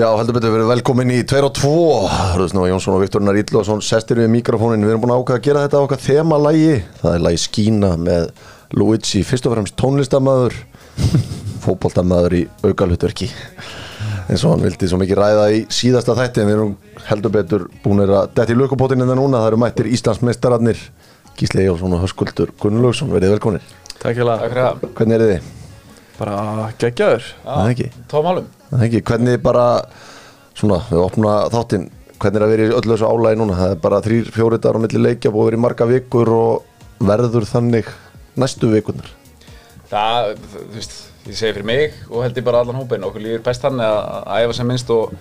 Já, heldur betur verið velkomin í 2 og 2 Rúðsnú Jónsson og Viktor Naríðlóðsson sestir við mikrofónin, við erum búin að ákveða að gera þetta á okkar þemalægi, það er lagi Skína með Luigi, fyrst og fremst tónlistamæður fótboltamæður í augalhutverki eins og hann vildi svo mikið ræða í síðasta þætti en við erum heldur betur búin að detti í lökupótinn en það núna, það eru mættir Íslandsmeistararnir Gísli Jónsson og Höskuldur Gunnlaugsson, verið velkominir Takk fyrir það. Hvernig er þið? Bara geggjaður. Það ekki? Tómálum. Það ekki, hvernig bara svona, við opna þáttinn hvernig er að vera í öllu þessu álægi núna það er bara þrýr, fjóri dagar á milli leikja búið í marga vikur og verður þannig næstu vikunar Það, þú veist, ég segi fyrir mig og held ég bara allan hópin. Okkur líður best þannig að að æfa sem minnst og,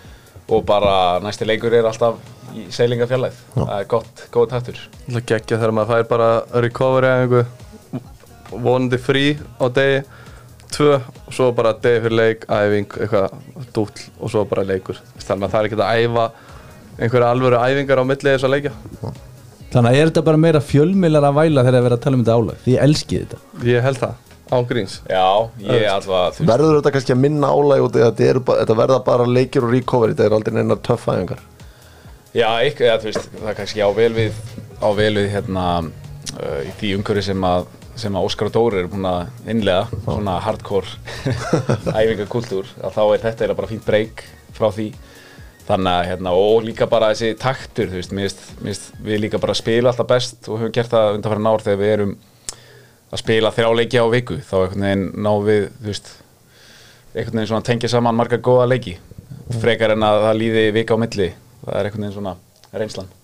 og bara næsti leikur er alltaf í seilingafjallæð. Það er gott, góð taktur. Það geggja þegar maður fær bara recovery eða einhver vonandi frí á degi tvö og svo bara degi fyrir leik, æfing, eitthvað dúll og svo bara leikur. Þannig að það er ekki að æfa einhverja alvöru æfingar á milli þess að leikja. Þannig að er þetta bara meira fjölmiðlar að væla þegar það er verið að tala um þetta álag? Því ég elski þetta. Ég held það, án gríns. Já, ég er alltaf, veist, verður þetta kannski að minna álægi út í að þetta, verða bara leikir og recovery þetta er aldrei neinar töff æfingar? Já, eitthvað, það er kannski á vel við, á vel við hérna uh, í því umhverfi sem að sem að Óskar og Dóri eru búin að innlega svona hardcore æfingakultúr að þá er þetta bara fínt breyk frá því. Þannig að hérna og líka bara þessi taktur þú veist, mér finnst við líka bara spila alltaf best og höfum gert það undanfæra ár þegar við erum að spila þrjá leiki á viku þá einhvern veginn ná við þú veist einhvern veginn svona tengja saman marga góða leiki. Frekar en að það líði vika á milli það er einhvern veginn svona reynslan.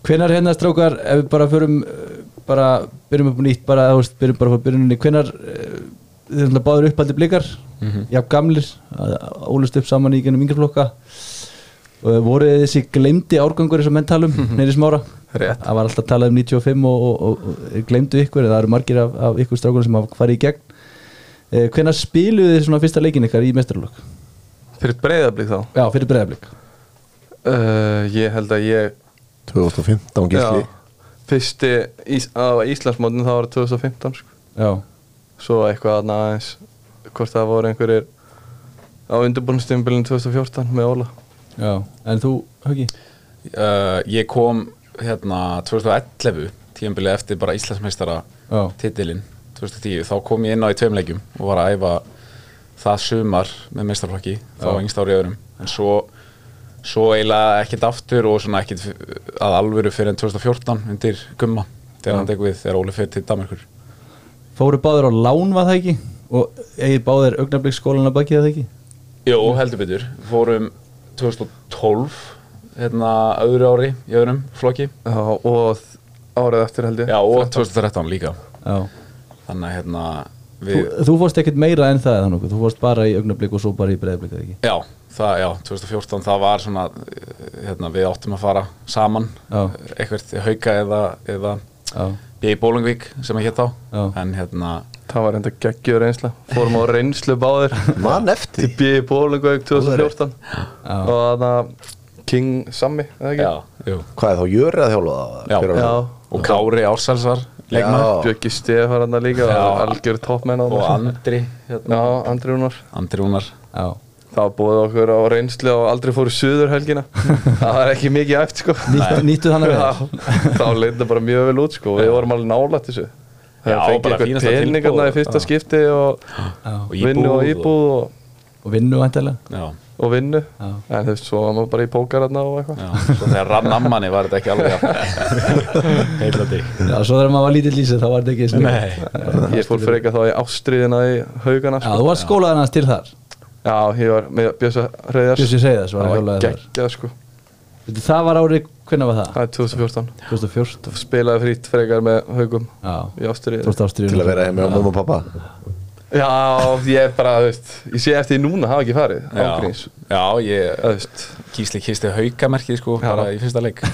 Hvenær hérna strákar, ef við bara förum bara, byrjum upp á nýtt bara, þú veist, byrjum bara frá byrjuninni. Hvenær, uh, þið erum báður uppaldi blikar? Já, gamlir, ólust upp saman í gennum yngreflokka og voru þið þessi glemdi árgangur eins og menn talum, neyri smára? Rétt. Það var alltaf talað um 95 og, og, og, og glemdu ykkur, það eru margir af, af ykkur strákur sem hafa farið í gegn. Uh, Hvenær spiluðu þið svona fyrsta leikin ykkar í mestarlokk? Fyrir breyðablík þá? Já, fyrir breyðablík uh, Ég held að ég 2015 gísli Fyrsti ís, á Íslandsmótin þá var 2015 sko. Já, Svo eitthvað aðna aðeins Hvort það voru einhverjir á undirbúinnstímbilin 2014 með Óla já, en þú, Hauki? uh, ég kom hérna 2011 tíðanbilið eftir bara Íslandsmeistara titilinn 2010 þá kom ég inn á í tveim leikjum og var að æfa það sumar með meistarflokki þá Já. yngst ári öðrum en svo, svo eiginlega ekkert aftur og svona ekkert að alvöru fyrir en 2014 undir Gumma þegar hann tek við þegar Óli fyrir til Danmarkur Fóru báður á lán var það ekki? Og eigið báður augnabliksskólan að baki það ekki? Jó, heldur betur. Fórum 2012 hérna öðru ári í öðrum flokki. Já, og árið eftir held ég. Já, og 2013 líka. Já. þannig að hérna við þú fórst ekkert meira en það eða nokkuð, þú fórst bara í augnablik og svo bara í breyðablik eða ekki Já, það, já, 2014 það var svona, hérna, við áttum að fara saman, Já. eitthvað hauka eða, eða ég í Bólungvík sem ég hétt á, Já. en hérna, Það var enda geggjur reynsla Fórum á reynslu báðir mann eftir Til B. Bólingveik 2014 Já. Og þannig King Sammy eða ekki? já, jú, hvað er þá, Jöri að þjálfa það? Já. Já. og Kári Ársæls Bjöggi Stef var hann líka Já. og Algjör toppmenn og Andri, hérna, Já, Andri Rúnar. Andri Rúnar, já, Það búið okkur á reynslu og aldrei fóru suður helgina. Það var ekki mikið eftir sko. Nýtt, nýttu þannig að þá leita bara mjög vel út sko Við vorum alveg nálægt þessu. Já, Það fengið eitthvað fínasta peningarna í fyrsta skipti og og vinnu og íbúð og, og vinnu væntalega Já, og vinnu. Já. En þú veist, svo var maður bara í pókararna og eitthvað. Svo þegar rann ammanni var þetta ekki alveg heilandi Já, svo þegar maður var lítill í sig þá var þetta ekki Nei, Ég fór freka þá í ástriðina í haugana Já, sko. þú var skólaðan hans til þar. Já, ég var með Bjössa Reyðars Bjössi Seyðars var hjólaði þar. sko. Það var árið, hvernig var það? Það er 2014 2014 Spilaði frýtt frekar með haugum Já, í ástriðinu til að vera heim með mamma og pappa Já, ég er bara, þú veist Ég sé eftir því núna hafa ekki farið já, Ángríns já, ég Þú veist. Kýsli kisti haukamerkið sko, bara í fyrsta leik.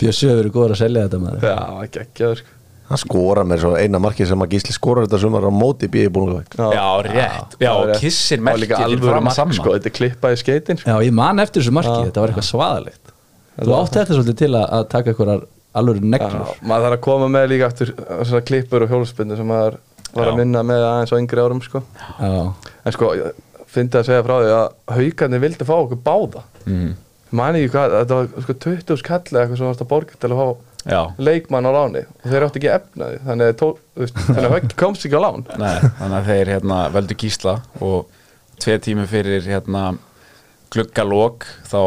Hefur verið góður að selja þetta maður. Já, geggjaður sko. Hann skora með svo eina marki sem að gísli skora þetta sumar á móti bí í búinleik Já, rétt, já, það er Það var líka merkið til fram samma sko, Þetta er klippað í skeitin sko. Já, ég man eftir þessu marki, þetta var eitthvað svaðalegt. Þú átti þetta svolítið til að, að taka einhverjar alvöru neglur. Já, maður þarf að koma með líka eftir svona klippur og hjólspindu sem maður var að minna með aðeins á yngri árum sko. Já, En sko, fyndi að segja frá því að haugarnir vildi fá okkur báða. Mm. Mani ekki hvað, þetta var sko 20 skall eða eitthvað sem varst að borga til að fá Já, leikmann á láni. Og þeir áttu ekki efnaði þannig að, tó, þannig að Hauk komst ekki á lán. Nei, þannig að þeir hérna, veldu gísla og tvei tími fyrir hérna, gluggalok þá,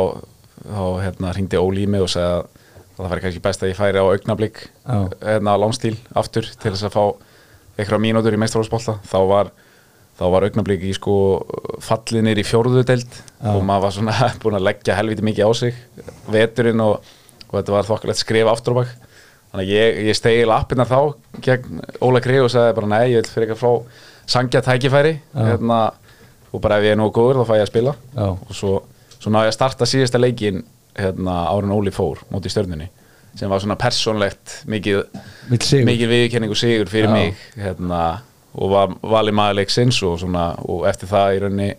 þá hérna, ringdi Óli í mig og sagði að það væri kannski best að ég færi á augnablík Já. hérna, lánstíl aftur til þess að fá eitthvað mínútur í meistrófsbolta þá var, var augnablík í sko fallið niður í fjórðu deild Já. og maður var svona búin að leggja helviti mikið á sig veturinn og, og þetta var þokkalegt skrif aftur og bak þannig að ég, ég stegi lappirnar þá gegn Óla Grið og sagði bara nei, ég vil fyrir eitthvað frá sangja tækifæri Já. hérna, og bara ef ég er nógu góður þá fæ ég að spila Já. og svo, svo náði ég að starta síðasta leikin hérna, árun Óli fór móti stjörnunni sem var svona persónlegt mikið, Vill sigur. mikið viðkenning og sigur fyrir Já. mig hérna, og var valið maður leiksins og, svona, og eftir það í rauninni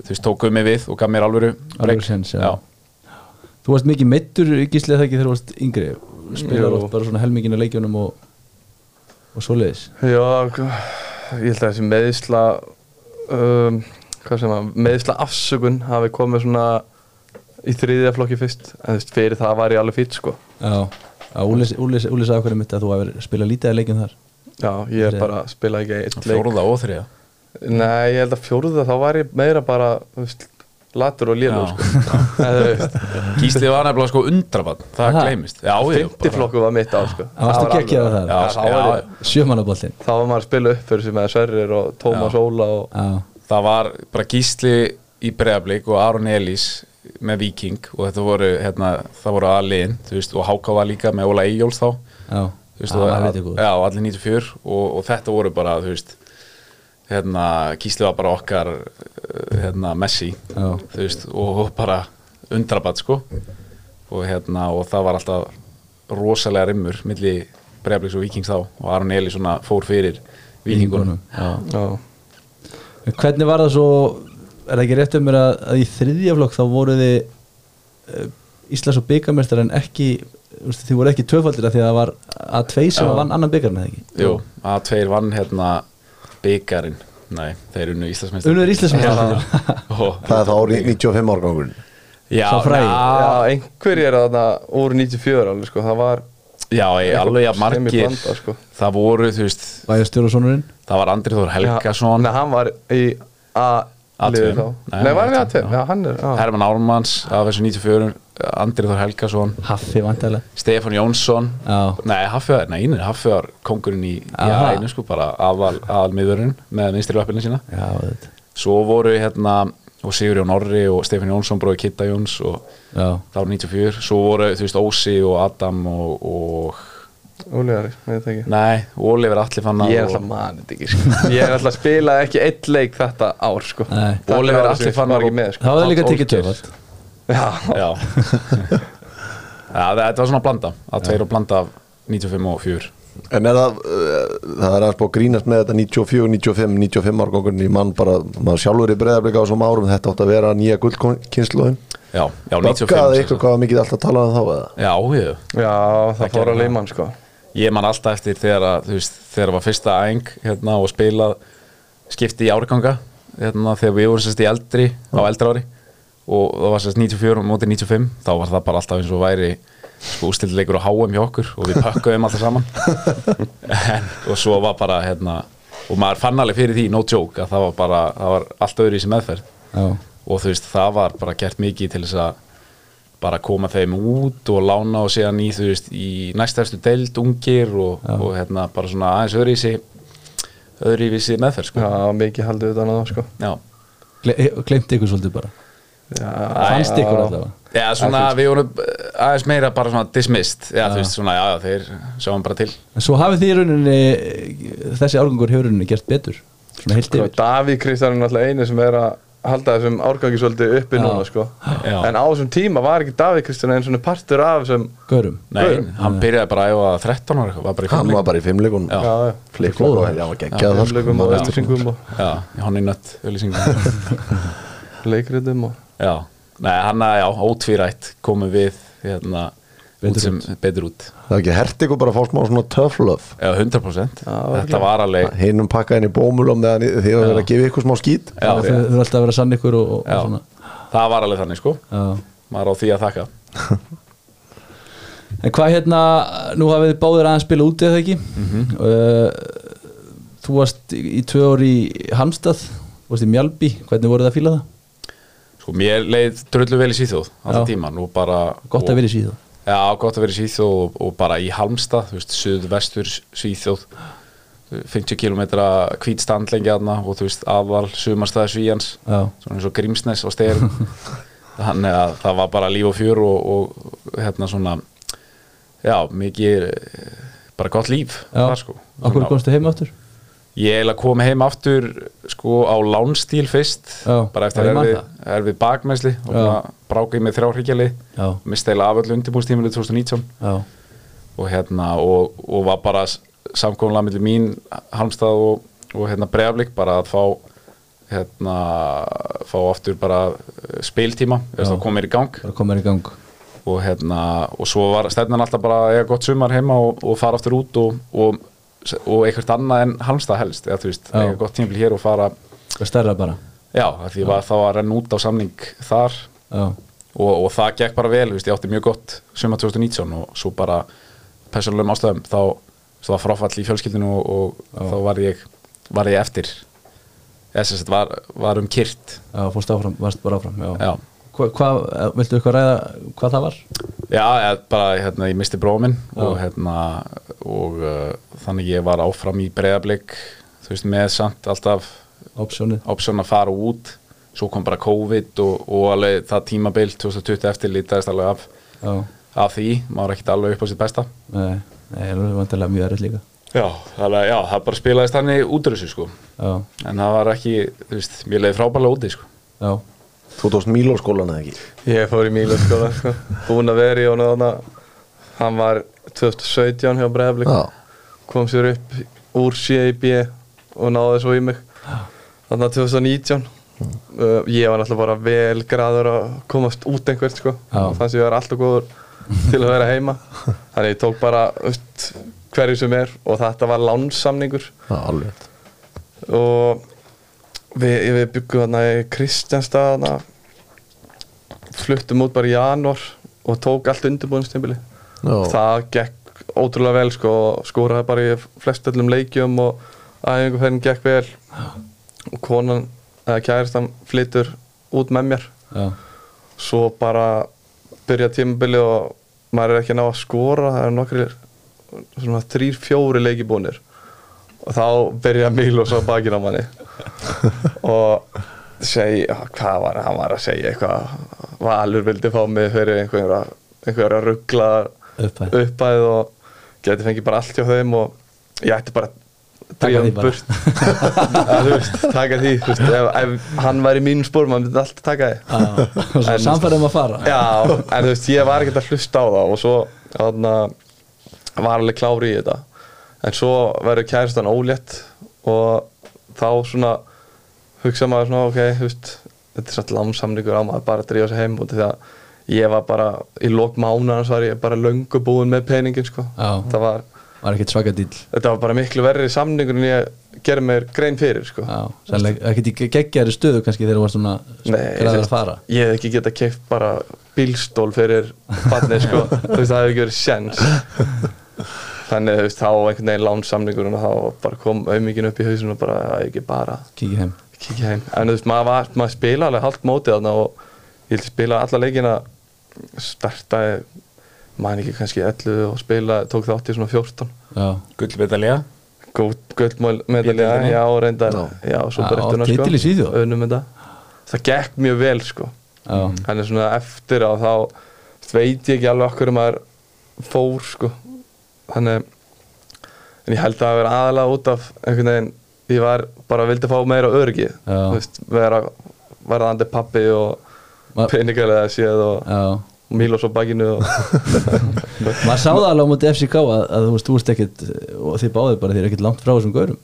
þú veist, tók mig við og gaf mér alvöru Alvöru break. séns, já. Þú varst mikið meittur gíslið það ekki þegar þú varst yngri spilar oft bara svona helmingin af leikjunum og, og svoleiðis Já, ég held að þessi meðisla um, hvað sem að meðisla afsökun hafi komið svona í þriðja flokki fyrst. En þú veist, fyrir það var ég alveg fýtt sko. Já, Úli sagði okkur mitt að þú hefur spilað lítið af leikjum þar. Já, ég er bara að spila ekki eitt leik. fjóruða og þriða Nei, ég held að fjóruða þá var ég meira bara veist, latur og lélug Já. sko. Gíslið var nefnilega sko undrabann það Aha. gleymist. Já, já, Fymti bara- flokku var mitt á sko. Já, þá var maður að spila upp fyrir sem með Sverrir og Tómas. Óla og Já, það var bara Gísli í Breiðablík og Aron Elís með Viking og þetta voru hérna, það voru aðliðin veist, og Háka var líka með Óla Eyjóls þá. Já, þú veist, Já, allir 94 og, og þetta voru bara þú veist hérna, Gísli var bara okkar uh, hérna, Messi Já. þú veist, og bara undrabatt sko. Og, hérna, og það var alltaf rosalega rimmur milli Breiðablíks og Vikings þá og Aron Elís svona fór fyrir Vikingunum Já. Já, En Hvernig var það svo er það ekki rétt um mér að, að í þriðja flokk þá voru þið uh, Íslands og byggamestrar en ekki þið voru ekki töfaldir að því að það var A2 sem vann annan byggarn eða ekki? Jú, A2 vann hérna byggarinn, nei, þeir eru nú Íslandsmestrar Unnu er Íslandsmestrar Það er þá árið 95 árgangun Já, einhverjir er þarna úr 94 alveg sko, það var Já, ég, alveg að margir. blanda, sko. það voru, þú veist Það var Andrið Þór Helgason. Nei, hann var í A1 Atvim Nei, var hann Atvim? Já, hann er Herman Ármanns af þessu 94 Andrið Þór Helgason. Haffi vantilega Stefan Jónsson. Nei, Haffi var Nei, einir Haffi var kongurinn í aðeinu sko bara aðalmiðurinn með minnstri löpilin sína. Já, þetta Svo voru hérna og Sigur Jón Orri og Stefan Jónsson bróði Kitta Jóns og það var 94 Svo voru, þú veist, Ósi og Adam og Óliðari, veit það ekki nei, Oliver Alli fann Ég er alltaf manið þetta ekki sko. Ég er alltaf að spila ekki eitt leik þetta ár sko. Fannar var ekki og- með sko. það var líka Ásgeirs. tvöfald Já, Já Já, það- var svona blanda að tveir og blanda af 95 og 4 En er það, uh, það er að spá grínast með þetta 94, 95, 95 árgangurinn í mann bara, maður sjálfur í breyðarbleika á þessum árum, þetta átt að vera nýja gullkynsluðin Já, já, 95 Böggaði ykkur sagt. hvað var mikið alltaf talað um þá eða? Já, ég, já það, fór að leimann sko. Ég man alltaf eftir þegar að, veist, þegar var fyrsta æng hérna og spilað skipti í árganga hérna þegar við vorum sérst í eldri á eldra ári og það var sérst 94 og mótið 95 þá var það bara alltaf eins og væri sko ústildileikur á HM hjá okkur og við pökkuðum alltaf saman. En, og svo var bara hérna og maður fann alveg fyrir því, no joke að það var bara, það var allt öðru í sem meðferð. Já, og þú veist, það var bara gert mikið til þess að bara koma þeim út og lána og síðan í, þú veist, í næstæðstu deild ungir og, og hérna bara svona aðeins öðruvísi öðruvísi meðferð, sko. Já, mikið haldið utan á það sko. Já. Gle- gleymdi ykkur svolítið bara? Já, Fannst ykkur allavega? Já, svona, við vorum aðeins meira bara svona dismissed, já, þú veist, svona, já, já, þeir sjáum bara til. En svo hafið þið í rauninni þessi árgangur hefur rauninni gert betur? Svona heilt sko, yfir Davíð Kristján er náttúrulega eini sem er að halda þessum árgangi svolítið uppi Já. núna sko. Já. En á þessum tíma var ekki Davíð Kristján einn svona partur af þessum Görum Nei, hann byrjaði bara að æfa 13 ára, var bara í Hann var bara í fimmleikunum Já. Já, já Flikkflokk og hann var geggjað það, sko. Og Já, hann í nött, auðlýsingum. leikritum og Já, nei, hann að, já, ótvírætt komum við, hérna, Betur út sem betur út. Það er ekki hert ykkur bara að fá smá svona tough love? Já, 100% Já, Þetta var alveg Hinnum pakka inn í bómulum meðan þið verið að gefa ykkur smá þau þau eru alltaf að vera sann ykkur og, og, og svona. Það var alveg þannig sko. Já. maður á því að þakka. En hvað hérna, nú hafið þið báðir aðeins spila úti eða ekki? Uh, Þú varst í, í tvö ár í Hamstað, þú varst í Mjálby hvernig voruð það að fíla það? Sko, mér leið drullu vel í Svíþjóð Já. alltaf tíman og bara Gott að vera í síðu Já, gott að vera í Svíþjóð og, og bara í Halmstad, þú veist, suðvestur Svíþjóð 50 km hvít standlengja þarna og þú veist, aðval sumarstæði Svíjans Já, svona eins og Grímsnes á stegur þannig að það var bara líf og fjör og, og hérna svona já, mikið eh, bara gott líf já. þar, sko. Komstu heim áttur? Ég eiginlega kom heim aftur sko á lánstíl fyrst Já, bara eftir erfið, erfið bakmæsli og bara brákið með þrjárhyggjali Já, misti eiginlega af öllu undirbúrstíminu 2019 já, og hérna og, og var bara samkominlega millir mín Halmstað og, og hérna Breiðablík bara að fá hérna fá aftur bara eh, spiltíma að koma mér í gang. Komið í gang. Og hérna og svo var stefnan alltaf bara að eiga gott sumar heima og, og fara aftur út og, og, og eitthvað annað en Halmstað helst eða þú veist, eiga gott tímbil hér og fara Það er stærra bara. Já, því var þá að renna út á samning þar. Og, og það gekk bara vel, veist, ég átti mjög gott sumar 2019 og svo bara persónulegum ástæðum þá svo var fráfall í fjölskyldinu og, og þá var ég, var ég eftir. Eða sem sagt var, var um kyrt já, fórst áfram, varst bara áfram Já, já, Hva, viltu eitthvað ræða hvað það var? já eða bara hérna, ég misti bróminn og hérna og uh, þannig ég var áfram í breyðablik þú veist, með samt alltaf option að fara út. Svo kom bara COVID og, og alveg það tímabil 2020 eftir lítast alveg af, Já, af því, maður ekkert alveg upp á sitt besta. Nei, það er vantilega mjög erfitt líka. Já, að já, það bara spilaðist þannig út úr þessu sko. Já, en það var ekki, þú veist, mér leiði frábælega úti sko. Já, Þú tókst Mílóskólan eða ekki? Ég fór í Mílu skóla sko. Búin að vera í honum þarna. Hann var 2017 hjá Breiðablík Já. Kom sér upp úr CIB Og náði svo í mig. Þannig að 2019 uh, Ég var náttúrulega bara vel graður að komast út einhvert sko. Þannig að ég var alltaf góður til að vera heima. Þannig ég tók bara hverju sem er Og þetta var lánsamningur og við, við byggum þarna í Kristjánstað fluttum út bara í janúar og tók allt undirbúinstimbili Já. það gekk ótrúlega vel sko og skoraði bara í flest öllum leikjum og æfinguferðin gekk vel. Og konan eða kæristan flytur út með mér. Já, svo bara byrja tímabili og maður er ekki ná að skora. Það er nokkri svona þrýr, fjóri leiki búnir og þá byrja Mílos á bakinn á manni. Og segja, hvað var hann var að segja eitthvað? Valur vildi fá mig fyrir einhverja, einhverja ruggla Upphæð. upphæð og geti fengið bara allt hjá þeim og ég ætti bara hann bara. burt. Að, veist, taka því veist, ef, ef hann væri í mínum spórum hann myndi alltaf taka því. Já og samfærðum að fara. Já, en þú veist, ég var ekkert að hlusta á það og svo þarna, var alveg klári í þetta. En svo verður kæristan ólétt og þá svona hugsa maður svona, ok, veist þetta er satt lámsamningur á maður bara að drífa sig heim af því að ég var bara í lók mánuðans var ég bara löngu búinn með peningin sko. Það var, Var þetta var bara miklu verri samningur en ég gerði mér grein fyrir sko. Já, sannlega ekkert í geggjari stöðu kannski þegar þú varst svona Nei, græður þú að fara. ég hef ekki getað keift bara bílstól fyrir barnið sko. Þú veist það hefur ekki verið sjens þannig þú veist þá einhvern veginn lánsamningur og þá bara kom auðmikinn upp í hausinu og bara ekki bara Kíkja heim kíkja heim en þú veist maður, var, maður spila alveg halvt mótið þarna og ég held að spila alla leikina startaði maður ekki kannski 11 og spila tók þátt í svona 14 Já, Gullmedalja? Guldmedalja, deildinni? já reyndar Já. svo Já, bara eftir þetta. Það gekk mjög vel sko. Já, hann er svona eftir á þá veit ég ekki alveg okkur maður fór sko. Þannig en ég held að það vera aðalega út af einhvern veginn ég var bara vildi fá meira örgi veist, vera varðandi pappi og peningalega séð og já. Mílos á bakinu og Maður sá það alveg á móti FCK að, að þú veist, þú veist ekkert og þið báðið bara þið er ekkert langt frá þessum gaurum.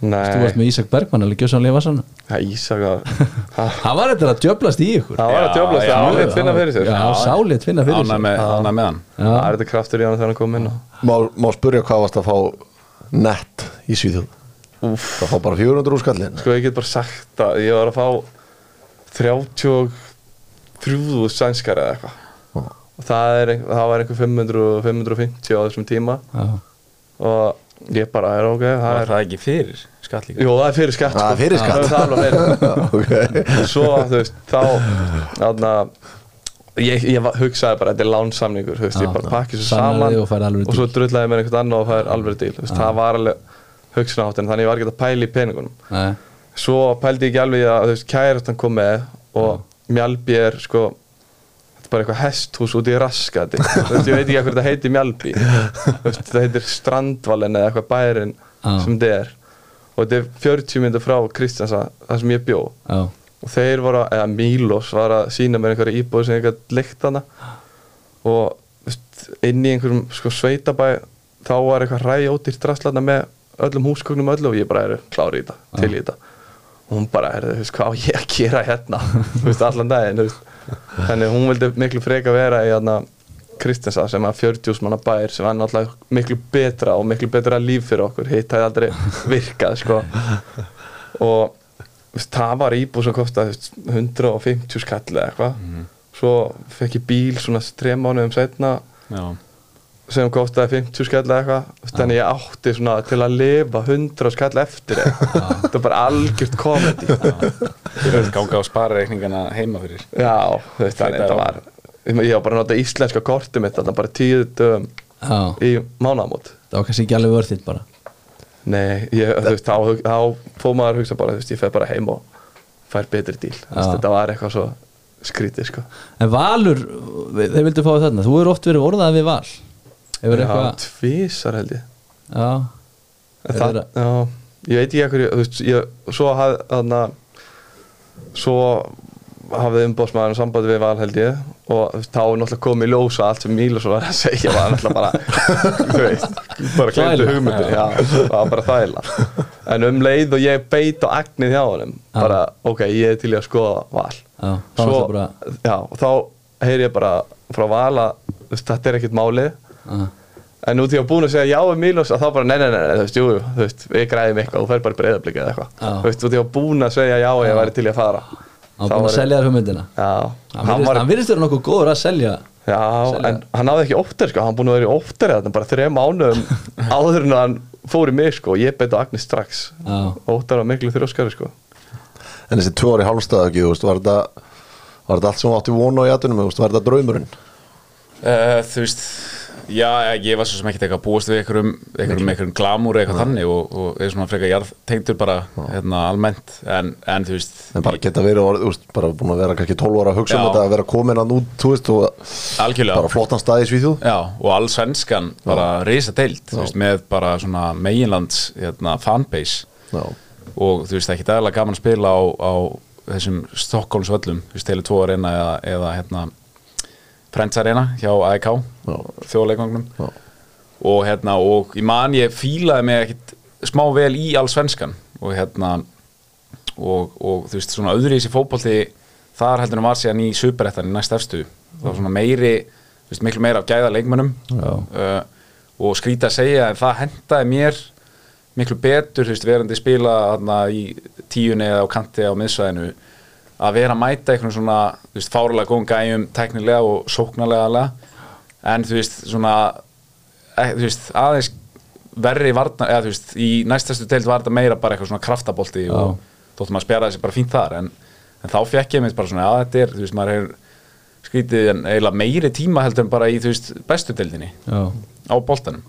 Nei, Þú varst með Ísak Bergmann alveg gjössanlega það er Ísak að það Hann var eitthvað að djöblast í ykkur. Var að já, það já, álið finna fyrir sér. Já, sálit finna fyrir sér. það er þetta kraftur í hann þegar hann kom inn og Má, spurja hvað varst að fá nett í Svíþjóð? Úff. Það fá bara 400 úr skallin Sko ég get bara sagt að ég var að fá 33 sænskar eða eitthvað. Og það, er, það var einhver 500 og 550 á þessum tíma. Já. og ég bara er ok það Það er, það ekki fyrir líka? Jú það er fyrir skatt Það er sko. fyrir skatt. það er alveg fyrir. Ok. Svo þú veist þá þarna ég, ég var- hugsaði bara þetta er lánsamningur ég bara pakki svo saman og og svo ég með einhvern annan og það er alveg díl það var alveg hugsunaháttin þannig ég var ekki að pæla í peningunum. Nei. svo pældi ég ekki alveg að kærastan kom með og Mjálbi er sko þetta er bara eitthvað hesthús út í raskati. Þú veist, ég veit ekki hvað þetta heitir Mjálbi Þú veist, þetta heitir Strandvalin eða eitthvað bærin Já. sem þetta er. Og þetta er 40 minnur frá Kristjansa það sem ég bjó. Já. og þeir voru, að- eða Mílos var að sína mér einhverja íbúð sem ég gæti leikt hana og veist, inn í einhverjum sko, sveitabæ þá var eitthvað ræjótýrt drastlana með öllum húsgögnum öllu og ég bara er klári í þetta, til í þetta. Og hún bara, er, þú veist, hvað á ég að gera hérna? Þú veist, allan daginn þannig hún vildi miklu freka vera í hérna Kristensa sem að 40 manna bær sem var náttúrulega miklu betra og miklu betra líf fyrir okkur. Hitt hefði aldrei virkað sko. Og það var íbúð sem veist, 150 skall eða eitthvað. Svo fekk ég bíl svona þrejum mánuðum setna Já, sem kostaði 50 skall eða eitthvað þannig ég átti svona til að lifa 100 skall eftir þetta var bara algjört komedi. Þú veist ganga á sparareikningana heima fyrir. Já, þetta var ég var bara að nota íslenska kortið mitt þarna bara tíu dögum Já. í mánamót Það var kannski ekki alveg vörðitt bara. Nei, ég, þú veist, þá, þá fóð maður að hugsa bara, þú veist, ég fer bara heim og fær betri díl, þetta var eitthvað svo skrítið, sko. En Valur, þeir vildu fá þarna. Þú er oft verið orðað við Val Hefur eitthvað tvísar held ég. Já, það, já, ég veit ekki ekkur, þú veist, ég, svo hafði, þarna svo hafði umbóðsmaðurinn sambandi við Val held ég og þá er náttúrulega komið í ljós að allt sem Mílos var að segja var náttúrulega bara þú veist, bara glemdu hugmyndir já, það var bara þæla en um leið og ég beit á agnið hjá honum bara, ok, ég er til í að skoða Val. Já, svo, bara já, og þá heyri ég bara frá Val að þetta er ekkert málið Já, En nú því að búin að segja já um Mílos að þá bara nei, nei, nei, nei, þú veist, jú, þú veist, við græðum eitthvað þú fer bara breyðablika eða eitthvað. Já. Þú veist, þú því að búin að segja já ég væri til í að fara. hann var búin að selja þér hugmyndina Já, Hann virðist- vera nokkuð góður að selja já, selja. en hann náði ekki óttar, sko, hann búin að vera í óttar þetta bara þrejum mánuðum áður en hann fór í mig, sko, og ég beit á Agnes strax. Óttar var miklu þrjóskari, sko. En þessi tvö ári veist, var þetta allt sem átti vonu á jætunum, var þetta draumurinn? Uh, þú veist, já, ég var svo sem ekkert eitthvað að búast við einhverjum, einhverjum, einhverjum glamúr eða eitthvað þannig og, og er svona frekar jarðtengdur bara hérna, almennt. En, en þú veist, En bara geta verið, orðið, þú veist, bara búin að vera kannski 12 ára að hugsa um þetta, að vera komin að út, þú veist, og algjörlega. bara flottan stað í Svíþjóð. Já, og all svenskan bara risa deilt, með bara svona meginlands hérna, fanbase. Já, og þú veist, ekki dægilega gaman að spila á, á þessum Stokkólmsvöllum, þú veist, Tele 2 arena eða, eða hérna Friends arena hjá AEK þjóðleikongnum Já. og hérna, og ég man ég fílaði mig ekkit smá vel í all svenskan og hérna og, og þú veist, svona öðru í þessi fótbolti þar heldur en var síðan í superettan í næst efstu, það var svona meiri þú veist, miklu meira af gæða leikmönnum. Uh, og skrítið að segja en það hendaði mér miklu betur, þú veist, verandi spila þarna í tíunni eða á kanti á miðsvæðinu að vera að mæta einhvern svona, þú veist, fárulega góðum gæjum teknilega og sóknarlega. En þú veist, svona e, þú veist, aðeins verri varna, eða þú veist, í næstastu deild var þetta meira bara eitthvað svona kraftabolti og þóttum að spjara þessi bara fínt þar. En, en þá fekk ég mér bara svona, að þetta er þú veist, maður hefur skrítið en eiginlega meiri tíma heldur en bara í, þú veist, bestu deildinni Já. á boltanum.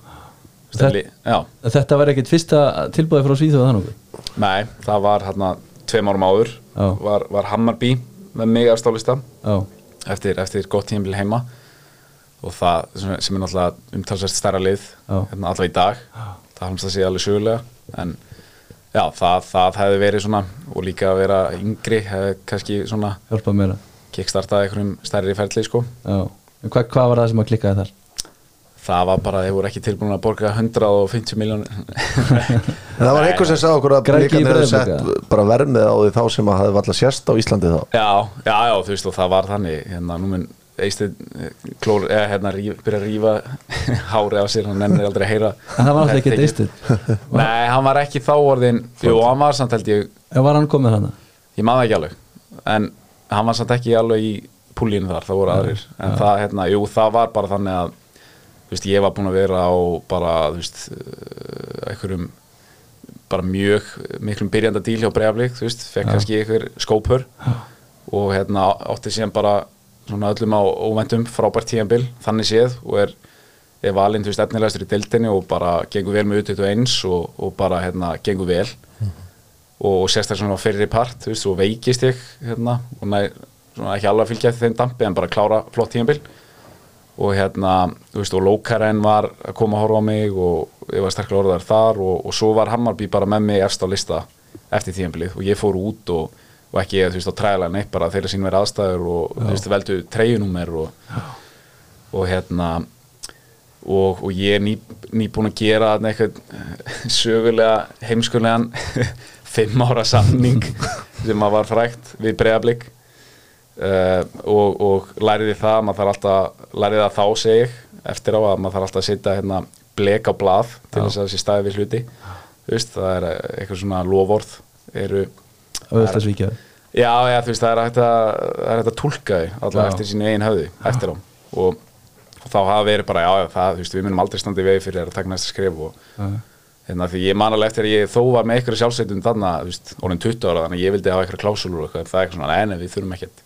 Þetta- Steli, já, Þetta var ekkit fyrsta tilbúið frá Svíþjóða þannig nei, það var hérna tveim árum áður Já. var, var Hammarby með mig á stálista Já, eftir, eftir gott tímbil heima. Og það sem sem er náttúrulega umtalsvært stærra lið Já. hérna, allavega í dag. Það hans það sé alveg sögulega en já, það, það hefði verið svona og líka að vera yngri hefði kannski svona að kickstartað einhverjum stærri ferli sko. Hvað, hvað var það sem að klikkaði þar? Það var bara, þeir voru ekki tilbúin að borga 150 miljónir En það var einhver sem sagði okkur að hefði Breiðablik, sett bara vermið á því þá sem að hafði valla sérst á Íslandi þá. Já, já, já, þú veist og það var þannig. Hérna, nú mun Eistin klór, eða hérna, ríf, byrja að rífa hári á sér, hann nennir aldrei að heyra En það var alltaf ekki. Eystinn. Nei, hann var ekki þá orðin Jú, hann var samt held ég, Ef var hann komið þannig ég maður ekki alveg. En hann var samt ekki alveg í púlínu þar, það voru aðrir. En það, hérna, jú, það var bara þannig að veist, ég var búin að vera á bara, þú veist, eh, einhverjum bara mjög miklum byrjanda díl hjá Breiðablík, þú veist, fekk kannski einhver skópur og hérna átti síðan bara svona öllum á óvæntum frábært tíðanbil, þannig séð og er, er valinn, þú veist, efnilegastur í deildinni og bara gengur vel með U21 og, og bara, hérna, gengur vel. Og sérstaklega svona á fyrri part, þú veist, og veikist ég hérna, og næ, svona ekki alveg að fylgja þeim dampi en bara klára flott tíðanbil og hérna, þú veist, og Lókaren var að koma að horfa á mig og ég var sterklega orðar þar og, og svo var Hammarby bara með mig efst á lista eftir tíðanbilið og ég fór út og, og ekki, þú veist, á træðlega neitt bara þeirra sín verið aðstæður og, þú veist, veldu treyjunúmer og, og hérna og, og ég er ný, nýbúin að gera eitthvað sögulega heimskulegan fimm ára samning sem að var frækt við breiðablík uh, og, og læriði það maður þarf alltaf, læriði það þá segi ég eftir á að maður þarf alltaf að setja hérna blek á blað til þess að þessi staði við hluti. Veist, það er eitthvað svona lovorð eru Auðvitað að svíkja þau Já, já, þú veist, það er hægt að, að tólka þau allavega Já. eftir sínu eigin höfði, eftir á. Og, og þá hafa verið bara, já, já, það, veist, við munum aldrei standa í vegi fyrir að taka næsta skref og hérna, því ég man alveg eftir að ég þó var með þarna, þú veist, orðin 20 ára þannig ég vildi hafa eitthvað klásúlur og eitthvað, það er eitthvað svona, nei, við þurfum ekkert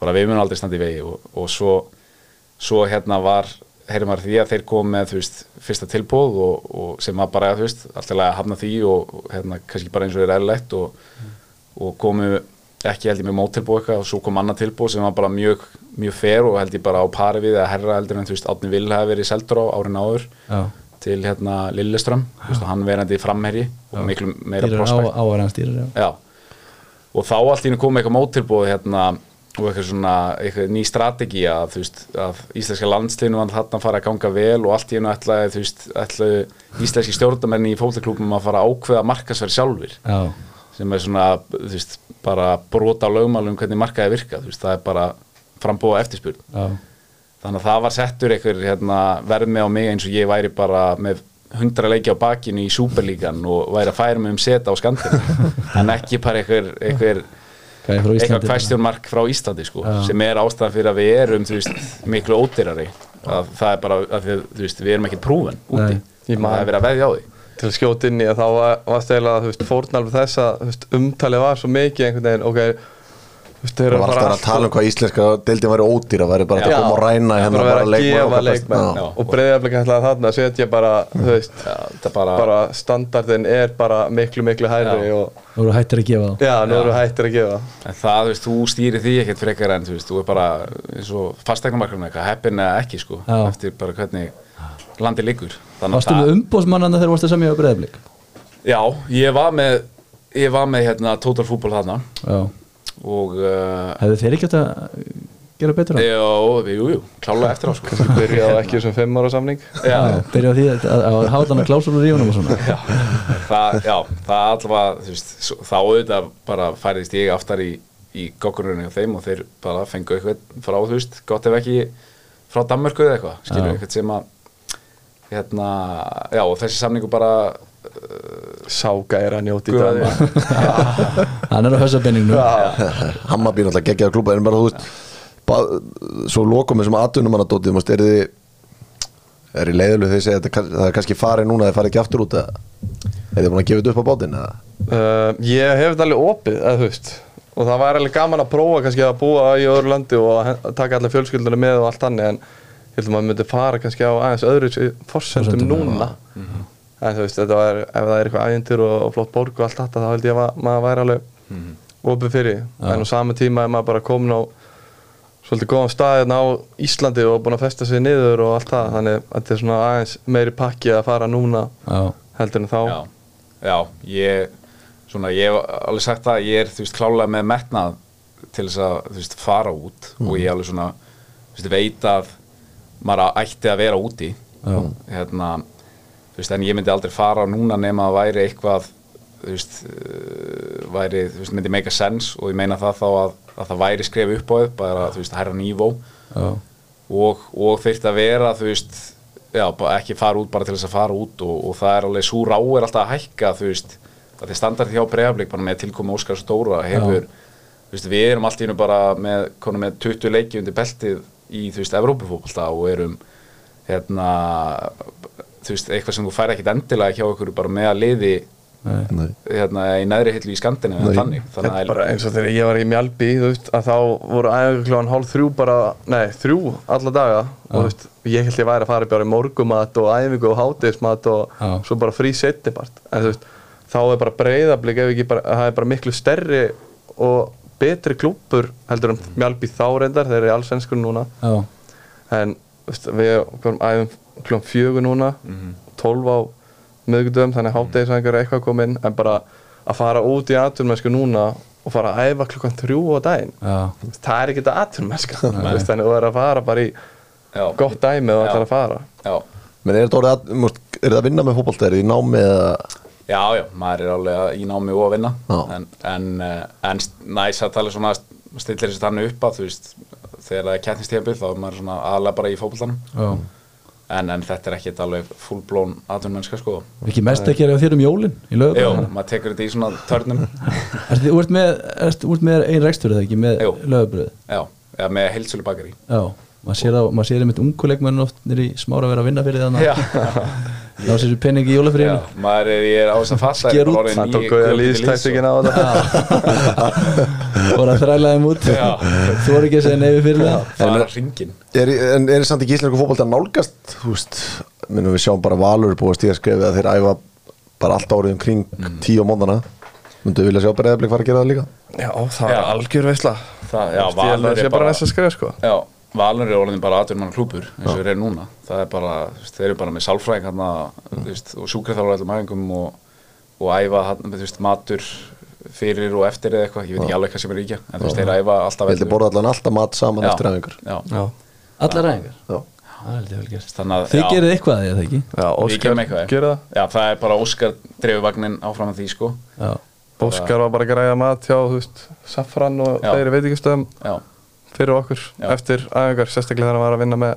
bara við munum aldrei standa í vegi og, og svo, svo hérna var heyrum maður því að þeir kom með veist, fyrsta tilbúð og, og sem var bara alltaf að hafna því og, hérna, kannski bara eins og er eðlilegt og, og komu ekki held ég með móttilbúð eitthvað og svo kom annað tilbúð sem var bara mjög, mjög fer og held ég bara á pari við að herra heldur en þú veist, Átni Vil hafi verið seldur á árin áður Já. til hérna Lilleström, þú veist, og hann verandi framherji og miklu meira prospekt á að hann stýrir, já. Já, og þá allt í henni kom eitthvað móttilbúð hérna og eitthvað svona, eitthvað ný strategi að veist, að íslenska landsliðinu var þarna að fara að ganga vel og allt í henni ætlaði, ætlaði íslenski stjórnamenni í fólkklúbum að fara að ákveða markasverð sjálfur Já, sem er svona, veist, bara brota lögmálum hvernig markaði virka, veist, það er bara frambúa eftirspurn. Já, þannig að það var settur einhver hérna, vermi á mig eins og ég væri bara með hundra leiki á bakinu í Superlíkan og væri að færa mig um seta á skandinu en ekki bara einhver, einhver er frá Íslandi. eitthvað kvæstjórmark frá Íslandi sko, Já. sem er ástæðan fyrir að við erum veist, miklu ódýrari. Að það er bara, að við, veist, við erum ekkert prúven úti, það er verið að veðja á því. Til að skjóta inn í að þá var, var stæðilega þú veist, fórnalf þess að umtalið var svo mikið einhvern veginn ok, Það var alltaf að tala um hvað íslenska deildin væri ódýra væri bara að koma og ræna hérna bara vera að leikmenn og leikmenn Já. Já. og breyðafleika ætlaði þarna að setja bara, þú veist bara, bara standardin er bara miklu miklu hærri Já. og Nú eru hættir að gefa þá já, nú eru hættir að gefa en það, þú veist, þú stýrir því ekkert frekar en, þú veist, þú er bara eins og fastegnumarkarinn eitthvað, heppin eða ekki sko, Já. eftir bara hvernig landi liggur Þannig að Varstu með umbóðsmannana þegar varstu semja á breyðablík? Já, ég var með ég var með hérna Og uh, Hefðu þeir ekki átt að gera betur á? já, jú, jú, klálega eftir á sko byrjaði ekki sem fimm ára samning Já, Byrja á því að, að, að hafa þannig klásúlur í honum og svona já, það, já, það allavega, þú veist, þá auðvitað bara færðist ég aftar í, í gokkurunni á þeim og þeir bara fengu eitthvað frá, þú veist, gott ef ekki frá Danmörku eða eitthvað, skilur Já. eitthvað sem að hérna, já, og þessi samningu bara sáka er að njóti í dag Hann er á hössabenningnu Hammarby náttúrulega geggjaða klúpa en bara þú veist ba- svo lokum þessum aðtunum hann að dótið er þið er í leiðulu þegar segja að þetta- það er kannski farið núna það farið ekki aftur út eða? Er þið búin að gefa þetta upp á bátinn eða? Uh, ég hef þetta alveg opið, eða þú veist og það var alveg gaman að prófa kannski að búa í öðru landi og að taka allar fjölskyldunum með og allt þannig en ég held að maður myndi fara kannski á aðeins öðru Forsendum, núna en þú veist, þetta var, ef það er eitthvað ægintur og, og flott borg og allt þetta þá held ég að maður væri alveg opið fyrir. En á sama tíma er maður bara komin á svolítið góðan stað hérna á Íslandi og búin að festa sig niður og allt það. Þannig að þetta er svona aðeins meiri pakki að fara núna Já, heldur en þá. Já, já, ég svona, ég hef alveg sagt það ég er, þú veist, klálega með metnað til þess að, þú veist, fara út. Og ég alveg svona, þú veist, veit að maður ætti að vera úti. Já. hérna, veist, en ég myndi aldrei fara núna nema að væri eitthvað þú veist, uh, væri, þú veist, myndi make a sense og ég meina það þá að, að það væri skref upp á upp, bara, þú veist, hærra nývó Já. og, og þurft að vera, þú veist já, ekki fara út bara til þess að fara út og, og það er alveg, svo rá er alltaf að hækka, þú veist, að þið standart hjá breyflik bara með tilkomu Óskar Stóra hefur, þú veist, við erum allt í hennu bara með, konum með 20 leiki undir beltið í, þú veist, Evrópufókbalta og erum hérna þú veist, eitthvað sem þú fær ekkit endilega hjá okkur bara með að liði Nei. hérna í neðri hillu í skandinu þannig, þannig er að bara eins og þegar ég var í Mjálbi þú veist, að þá voru æfingar kljóðan hálf þrjú bara, nei, þrjú alla daga og þú veist, ég held ég væri að fara bara í morgumat og æfingu og hátegismat og Já. svo bara frí setnibart en þú veist, þá er bara breyðablík ef ekki bara, það er bara miklu stærri og betri klúpur heldur en Mjálbi þá reyndar, þeir eru í allsvenskur núna Já. en þú veist, við komum æfum kljóðan fjögur núna Mhm. 12 á miðgudum þannig hátegisæðingar er eitthvað komin en bara að fara út í atvinnmennsku núna og fara að æfa klukkan þrjú á daginn. Já. það er ekki þetta veist, þannig að þú er að fara bara í já, gott dæmi og það er að fara. Já, menn er þetta að, er að vinna með er það í námi eða? Já, já, maður er alveg í námi og að vinna. Já. en, en, eh, en næs að tala svona stillir þessi þannig upp að þú veist þegar það er kettnistíðabil þá er maður svona aðlega bara í fótboltanum. Já. En, en þetta er ekkit alveg fullblón atvinnmennska sko. Ekki mest að gera þér um jólin í lögum? Maður tekur þetta í svona törnum. Þú ert með, með ein rekstur eða ekki með Jú. lögabröð Já, eða með heilsölu bakari Já, maður sér, að, maður sér einmitt unguleikmenn oft nýri smára vera að vinna fyrir þannig Já, ná sér penning í já, jólafriðinu maður er, ég er á þess að fasta Sker út. það tók auðvitað líðstættingin á þetta. Og að þræla þeim út. Já. þú voru ekki að segja neyfi fyrir það hringin er, en er samt ekki íslensku fótbolta nálgast þú veist, minnum við sjáum bara valur búið að stíða skrefið að þeir æfa bara allt árið um kring tíu á móndana myndu vilja sjá breyðablik fara að gera það líka? Já, það Já. er algjör veisla. Það- já, ég held að Valur það sé er bara bara- næsta skrif sko. Já, Valur er orðin bara atvinnmann klúpur eins og þeir eru núna. Það er bara, þeir eru bara með sálfræðing hérna, þú veist, og sjúkraþálar allum æfingum og, og æfa þú veist, matur fyrir og eftir eða eitthvað, ég veit ekki alveg hvað sem er ríkja en þú veist, þeir æfa alltaf vildi borða allan alltaf mat saman Já. eftir já, allar að þið já, gerið eitthvað eða ekki? Já Óskar gera það. Já, það er bara Óskar dreifuvagnin áfram að því, sko. Já, Óskar var bara að græða mat hjá, þú veist, Safran og Já. fleiri veitingastöðum. Já, fyrir okkur Já. eftir æfingar, sérstaklega þegar hann var að vinna með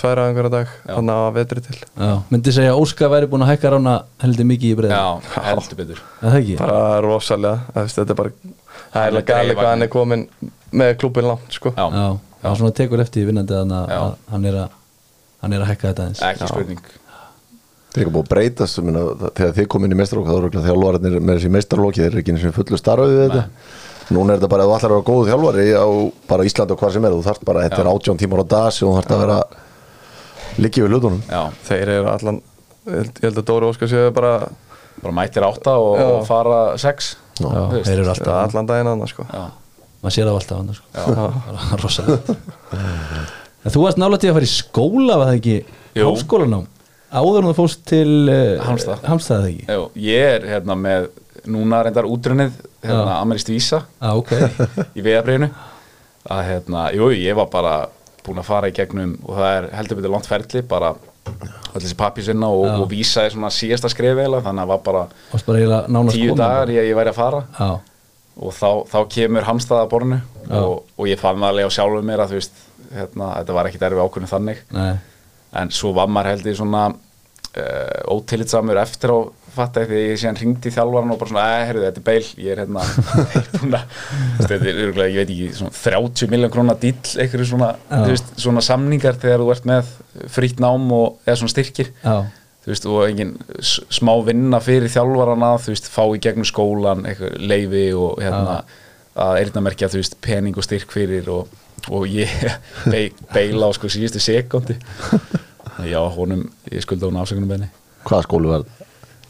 tvær æfingar á dag, Já. þannig að vetri til. Já. myndi segja að Óskar væri búin að hækka rána heldur mikið í breiðin já, heldur betur. Það ekki? Bara rosalega, þetta er bara það er er dreifvagn. hvað hann er komin með klúbin langt, sko. Já, já, já, svona tekur eftir í vinnandi þannig að- að hann er að hann er að hækka þetta eins ekki spurning. Það er ekki búið að breytast meina, þegar þið komið inn í meistarlók þá eru þjálfararnir með þessi meistarlóki þeir eru ekki eins og fullu starfið við þetta núna er þetta bara að þú ætlar að vera góð þjálfari á bara Íslandi og hvað sem er þú þarft bara, þetta er átjón tímar á dag sem þú þarft að vera líkið við hlutunum. Já, þeir eru allan ég held ég held að Dóri Óskar séu bara bara mættir átta og, og fara sex. Já, þú veist. þeir eru alltaf allan daginn annars, sko. Já, maður sér það alltaf hann sko. en þú varst nálægt í að fara í skóla var það ekki, háskólanám. Áður en þú fóst til uh, Jú, ég er hérna með núna reyndar útrunnið hérna, amerist vísa ah, ok, í vegabriðinu að hérna, jú, ég var bara búinn að fara í gegnum og það er heldur betur langt ferli bara allir þessi pappi sinna og, og vísa er svona síðasta skrif eiginlega þannig að var bara bara tíu dagar ég, ég væri að fara. Já, og þá, þá kemur hamstaða bornu Já. og, og ég fann það alveg á sjálfum mér að þú veist, hérna, þetta var ekkit erfi ákvörðin þannig. Nei, en svo var maður held ég svona uh, ótilitsamur eftir á fatta því ég síðan ringdi í þjálfaran og bara svona, eh, heyrðu, þetta er beil ég er hérna búin að, þú veist, þetta er örugglega, ég veit ekki, svona 30 miljón krónar dýll eitthvað svona, Já. þú veist, svona samningar þegar þú ert með frýtt nám og eða svona styrkir já, þú veist, og engin smá vinna fyrir þjálfarana, þú veist, fá í gegnum skólan, eitthvað leifi og hérna, að eyrnamerkja, þú veist, pening og styrk fyrir og, og ég be, beila á sko síðustu sekundi já, honum, ég skulda hún afsökunum benni hvaða skólu var þetta?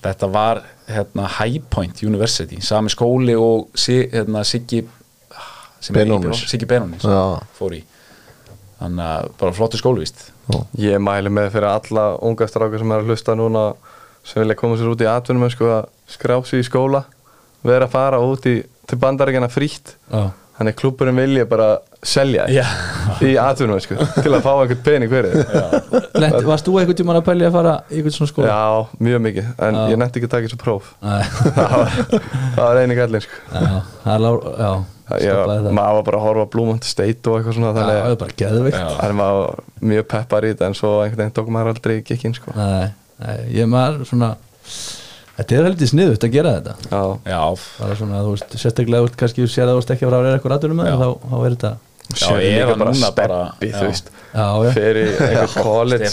Þetta var, hérna, High Point University, sami skóli og si, hérna, Siggi er. Siggi Benónis Já. fór í. Þannig að bara flottu skólvist ég mæli með fyrir alla unga strákar sem er að hlusta núna sem vilja koma sér út í atvinnum sko, að skrá sig í skóla vera að fara út í, til bandaríkjana frítt. Já, þannig klúburinn vilja bara selja þig í atvinnum sko, til að fá einhvern pening Lent, Varst þú einhvern tímann að pæli að fara í einhvern svona skóla? Já, mjög mikið, en Já. ég nefndi ekki að taka þessu próf það var, það var eini gallin sko. já, það er lá, já, ég, maður var bara að horfa Blúmont State og eitthvað svona Já, það þannig er bara geðvikt Já. að maður var mjög peppar í þetta en svo einhvern veginn tók maður aldrei gekkin sko. Nei, nei, ég maður svona Þetta er heldur sniðut að gera þetta. Já, Já, bara svona, þú veist, sérstaklega þú veist, kannski sér að þú veist ekki að vera eitthvað rættunum með Já. þá, þá er þetta Já, Sér hann bara núna bara- þú fyrir einhver college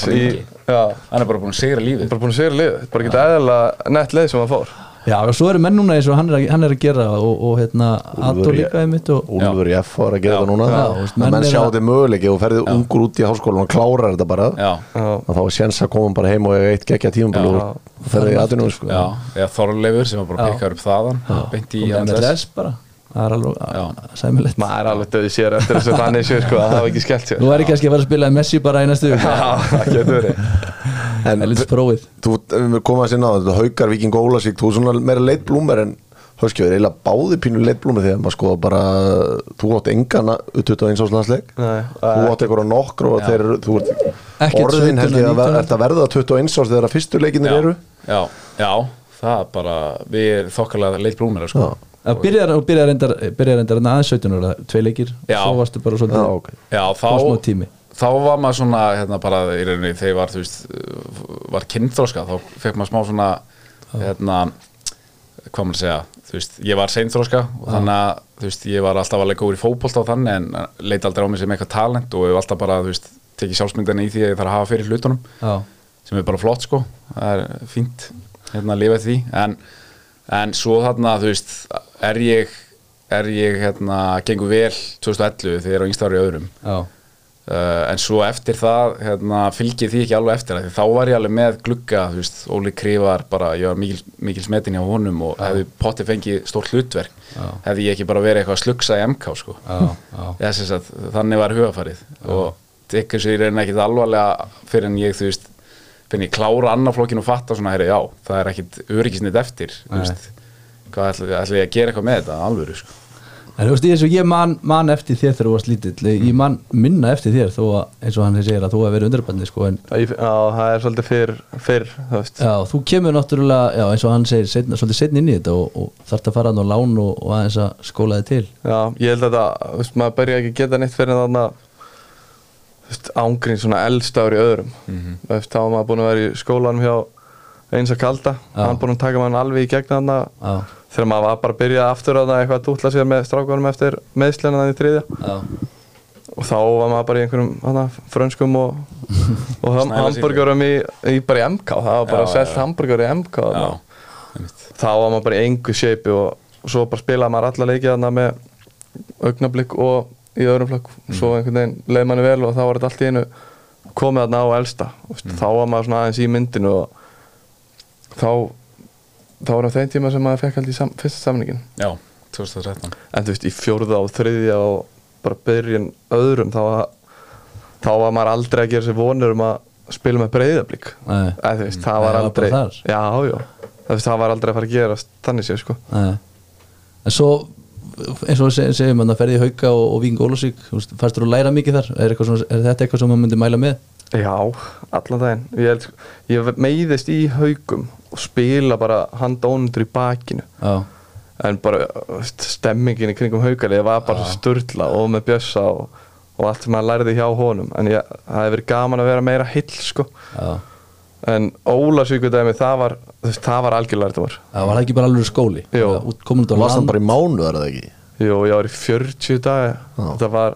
hann er bara búin að sigra lífið. Bara búin að segja liðið bara ekki eðalega nett leið sem hann fór já, og svo eru menn núna eins og hann er að, hann er að gera og, og hérna, í- líka einmitt og, Úlfur í F var að gera núna Það- að menn menn er sjá að- þetta möguleiki og ferðið ungur út í háskólan og klárar þetta bara. Og þá var séns að koma bara heim og eitt geggja tímabili Já. og ferðið í aðunum sko. já, eða Þorleifur sem var bara pikka upp þaðan beint í MLS MLS bara. Það er alveg sæmilegt. Maður er alveg döði sér eftir þess að þannig sér sko að það hafa ekki skellt sér. Nú er ég kannski að fara að spila Messi bara í næstu það getur verið en Helvits prófið þú komum að sinna á þetta haukar viking ólasík, þú er svona meira leitblúmer en Höskjöður, eiginlega báði pínu leitblúmer þegar maður skoða bara þú átt engan U21 áslandsleik Nei, þú átt eitthvað nokkur og þeir, eru- þú ert Ekkert orðin 17 held ég að 19. ver- ert að verða 21 árs þegar að fyrstu leikinir já, eru já, já, það er bara við erum þokkalega leitt blúmir sko. Það byrjar, og byrjar reyndar aðeins 17 ára, tvei leikir Já. og svo varstu bara Já, svolítið ok. já, þá, Fá smá tími. Þá var maður svona hérna bara í rauninni þegar ég var, þú veist, var kynþróska þá fekk maður smá svona hérna, hvað maður að segja þú veist, ég var seinþróska og þannig að þú veist, ég var alltaf alveg góður í fótbolta og þannig en leit aldrei á mig sem eitthvað talent og hef alltaf bara, þú veist, tekið sjálfsmyndina í því að ég þarf að hafa fyrir hlutunum Já, sem er bara flott sko. Það er fínt hérna að lifa því. En, en svo þarna þú veist er ég, er ég hérna gengur vel 2011 þegar ég er á yngsta ári öðrum. Já, uh, en svo eftir það hérna, fylgir því ekki alveg eftir því þá var ég alveg með glugga veist, Óli Krifar bara, ég var mikil, mikil smetin hjá honum og hefði potti fengið stórt hlutverk Já. hefði ég ekki bara verið eitthvað að slugsa í MK sko. Já, já. Sem sagt, þannig var hugafarið og tekur sér í reyna ekkit alvarlega fyrir en ég, þú veist finn ég klára annarflokkin og fatta svona, herri, já, það er ekkit öryggisnit eftir, veist hvað ætla, ætla ég að gera eitthvað með þetta, alvöru, sko En þú veist, eins og ég man, man eftir þér þegar þú varst lítill. Ég man minna eftir þér þó að eins og hann segir að þú hefur verið undirbandi sko, en Já, það er svolítið fyrr, fyrr þú veist. Já, þú kemur náttúrulega, já, eins og hann segir setna, svolítið setna inn í þetta og, og þarft að fara hann á lán og, og aðeins að skóla þig til. Já, ég held að það, þú veist, maður byrja ekki að geta neitt fyrir en þarna þú veist, ángrín svona elst ári öðrum. Þú veist, þá var maður búin að vera í skólanum hjá eins að kalda, hann búin að taka mann alveg í gegn þarna þegar maður var bara að byrja aftur að eitthvað að dútla sér með strákunum eftir meðslina þannig þriðja. Já, og þá var maður bara í einhverjum frönskum og, og hamburgerum í, í bara í MK það var bara Já, selt já. hamburger í MK þá var maður bara í engu shape og, og svo bara spilaði maður alla leikið með augnablík og í öðrum flokk svo einhvern veginn leið manni vel og þá var þetta allt í einu komið þarna á elsta. Mm. þá var maður svona aðeins í myndinu og þá þá var á þeim tíma sem maður fekk held í fyrsta samningin Já, 2013 en þú veist í fjórða og þriðja og bara byrjun öðrum þá, var- þá var maður aldrei að gera sér vonur um að spila með breyðablík eða þú veist það var það aldrei já já. Það var aldrei að fara að gera þannig sér sko. Nei. En svo, eins og við segjum að ferði í hauka og, og Ólafsvík þú veist, fannst þú að læra mikið þar? Er, svona, er þetta eitthvað sem maður myndi mæla með? Já, allan daginn. Ég, ég meiðist í haugum og spila bara handónundur í bakinu. Já, en bara stemmingin í kringum haugalið var bara sturla og með bjössa og, og allt sem maður lærði hjá honum. En ég, það hefði verið gaman að vera meira hill sko. já. En Ólasvíkudæmi það var það var algjörlega þetta var Það var það ekki bara alveg skóli? Jú. Það hann land? bara í mánu, er það ekki? Jú, ég var í 40 dag þetta var,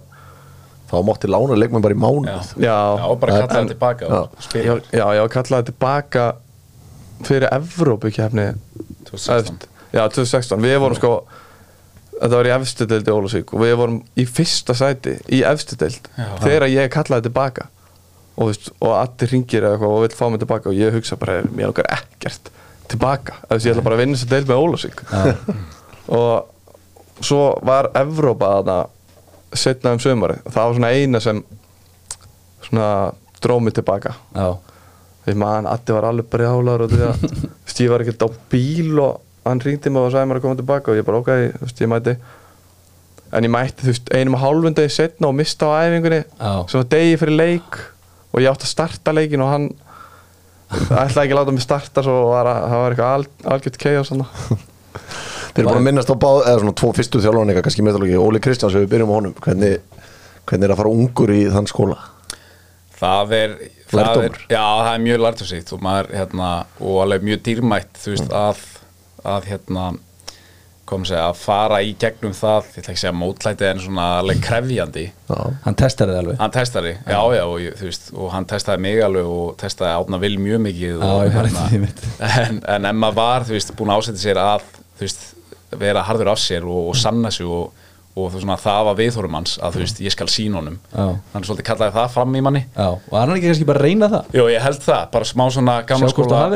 Þá mátti lána leikmenn bara í mánu Já, já, bara Það- kalla það en- tilbaka Já. og spila. Já, já, kallaði tilbaka fyrir Evrópukefni 2016 Já, 2016, við vorum sko Þetta var í í Ólasvík og við vorum í fyrsta sæti í Já. þegar ég kallaði tilbaka. Og, veist, og allir ringir eða eitthvað og vill fá mig tilbaka og ég hugsa bara, mér okkar ekkert tilbaka, þess ég ætla bara að vinna þessa deild með Ólasvík og svo var Evrópa þarna setna um sömari og það var svona eina sem svona dróð mig tilbaka. Já, Því maður, Addi var alveg brjálar og því að ég var ekkert á bíl og hann ringdi mig og sagði mér að koma tilbaka og ég bara ok, þú veist, ég mæti. En ég mætti þú veist einum og hálfum degi setna og mista á æfingunni Já. svo degi fyrir leik og ég átti að starta leikin og hann ætlaði ekki að láta mig starta svo var að, það var eitthvað al, algjört kei og svona Þeir eru búin að minnast á báð, eða svona tvo fyrstu þjálfarnika kannski meðalógi, Óli Kristjáns við byrjum á honum, hvernig, hvernig er að fara ungur í þann skóla? það er, það er já, það er mjög lærtumsýtt og maður, hérna, og alveg mjög dýrmætt þú veist, að, að hérna kom segja, að fara í gegnum það, ég ætla ekki að segja mótlæti en svona alveg krefjandi. Já, hann testar það alveg. Hann testaði, já, já, og, veist, og hann testaði mig alveg og testaði átna vil mjög mikið Já, og, mitt. en, en ef maður var, þú veist, búin að ásetja sér að, þú veist, vera harður af sér og, og sanna sig og, og svona, það var viðhórum hans að, þú veist, ég skal sína honum. Hann svolítið kallaði það fram í manni. Já, og hann er ekki kannski bara að reyna það? Jú, ég held það, bara smá svona gamla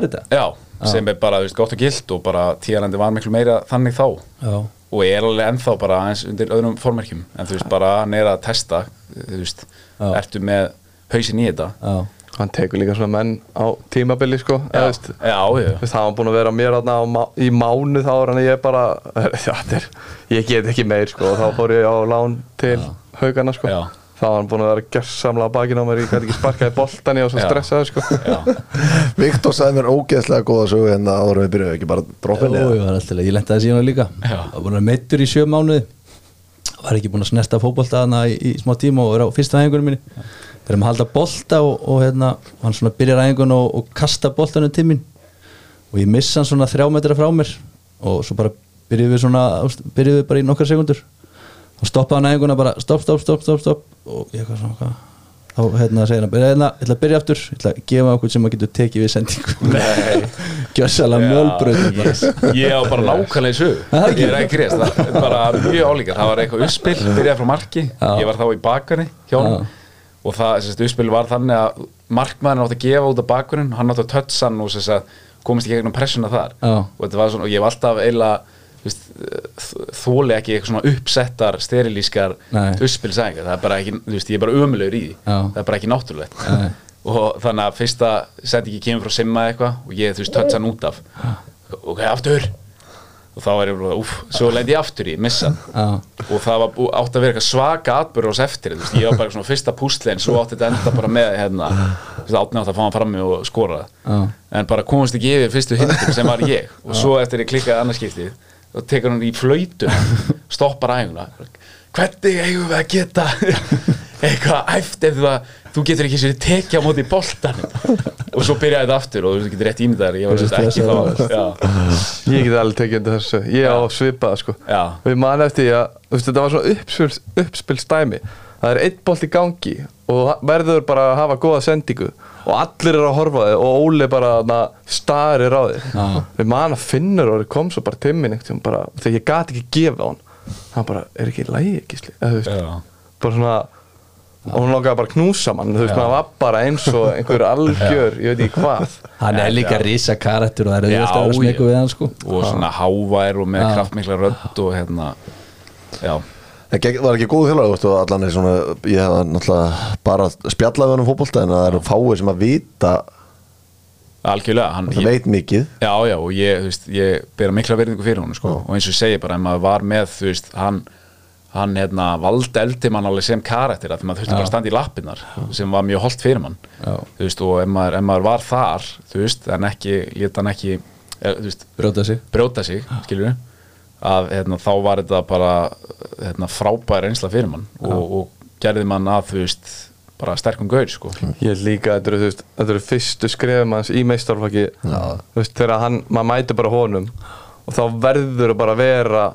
þetta. Já, sem er bara, veist, gott og gilt og bara tíðarandi var miklu meira þannig þá. Já, og er alveg ennþá bara aðeins undir öðrum formerkjum. En þú veist, bara hann er að testa þú veist, ertu með hausinn í þetta hann tekur líka svona menn á tímabili sko Já, eða, veist, já, já, það var búin að vera mér þarna á í mánu þá hann að ég bara já, þetta er, ég get ekki meir sko og þá fór ég á lán til haugana sko. Já. þá var hann búin að vera gerðsamlega á bakinn á mér ég gæti ekki sparkaði boltan í og svo Já. stressaði sko. Já, Viktor sagði mér ógeðslega góða sögu en það áður en við byrjuðum ekki bara droppinni það. Ég lenti það síðan líka. Já. Það var búin að meittur í sjö mánuði Var ekki búin að snesta fótbolta þarna í, í smá tíma og er á fyrsta æfingunum minni. Við erum að halda bolta og, og hérna, hann svona byrjar æfingun og, og kasta boltanum til mín. Og ég missa hann svona þrjá metra frá mér og svo bara byrjuðum við svona byrjuðum við bara í nokkar sekundur og stoppaði hann æfinguna bara stopp, stopp, stopp, stopp, stopp. Og ég eitthvað svona hvað þá hérna segir hann, hérna, ég ætla að byrja aftur. Ég ætla að gefa okkur sem maður getur tekið við sendingu. Nei. gjössalega mjölbröð bara ég á bara nákvæmlega í ekki? ég er ekki rétt, það er bara mjög álíka það var eitthvað uppspill, byrjaði frá marki. Já. ég var þá í bakari hjá hann og það, sérst, uppspill var þannig að markmaðurinn átti að gefa út af bakurinn hann átti að tötsa hann og að komast í gegnum pressuna þar. Og, þetta var svona, og ég hef alltaf eiginlega þóli ekki eitthvað svona uppsettar sterilískar uppspilsæðingar, það er bara ekki, þú veist, ég er bara ömulegur í því. Það er bara ekki náttúrulegt. Nei. og þannig að fyrsta sendingi kemur frá Simma eitthvað og ég, þú veist, tötsa hann út af. Ok, aftur. Og þá er ég bara, úff, svo lendi ég aftur í missa Já. og það var átti að vera svaka atbyrður ás eftir, þú veist, ég var bara svona fyrsta púslein, svo átti þetta enda bara með hérna, þú veist, átni átti að fá hann frammi og skora Já. en bara komast ekki yfir fyrstu hindin sem var ég. Og svo eftir ég klikkaði annarskiptið þá tekur hann í flöytu stoppar æguna hvernig eigum við að geta eitthvað æft ef þú, að, þú getur ekki sér tekja á móti boltan og svo byrjaði þetta aftur og þú getur rétt ímyndaðar ég var sagt ekki þá ég get alveg tekið undir þessu. Ég á svipaða sko. Já. og ég man eftir því að þetta var svona uppspil, uppspilstæmi það er einn bolt í gangi og það verður bara að hafa góða sendingu og allir eru að horfa þig og Óli bara na, starir á þig. Við man að finnur og kom svo bara bara, þegar ég gat ekki gefa á hann. Hann bara, er ekki lægi Já. bara svona og hún langaði bara að knúsa mann þú veist, maður var bara eins og einhver algjör ég veit ekki hvað. Hann er líka risa karakter og það er auðvitað að smeku við hann sko. Og svona hávær og með kraftmikla rödd og hérna já, Það var ekki góð þjálfari, þú veist, og allan er svona, ég hef náttúrulega bara spjallað við hann um fótbolta en það eru fáið sem að vita, algjörlega hann, það veit mikið. Já, já, og ég, þú veist, ég bera mikla verðingu fyrir hún, sko, og eins og ég segi bara, ef maður var með, þú veist, hann, hann, hérna, valdi eldi mann alveg sem karakter, af því maður þurfti bara að standa í lappirnar, sem var mjög holdt fyrir mann, Já. þú veist, og ef maður, ef maður var þar, þú veist, en ekki, lét hann ekki, er, þú veist, brjóta sig. brjóta sig, við, að, hérna, þá var þetta bara, hérna, frábær einsla fyrir mann, og, og gerði mann að, þú veist, bara sterkum gaur, sko. Ég held líka að þetta eru, þú veist, þetta eru fyrstu skrefum hans í meistarflokki þú veist, þegar hann, maður mæti bara honum og þá verður það bara að vera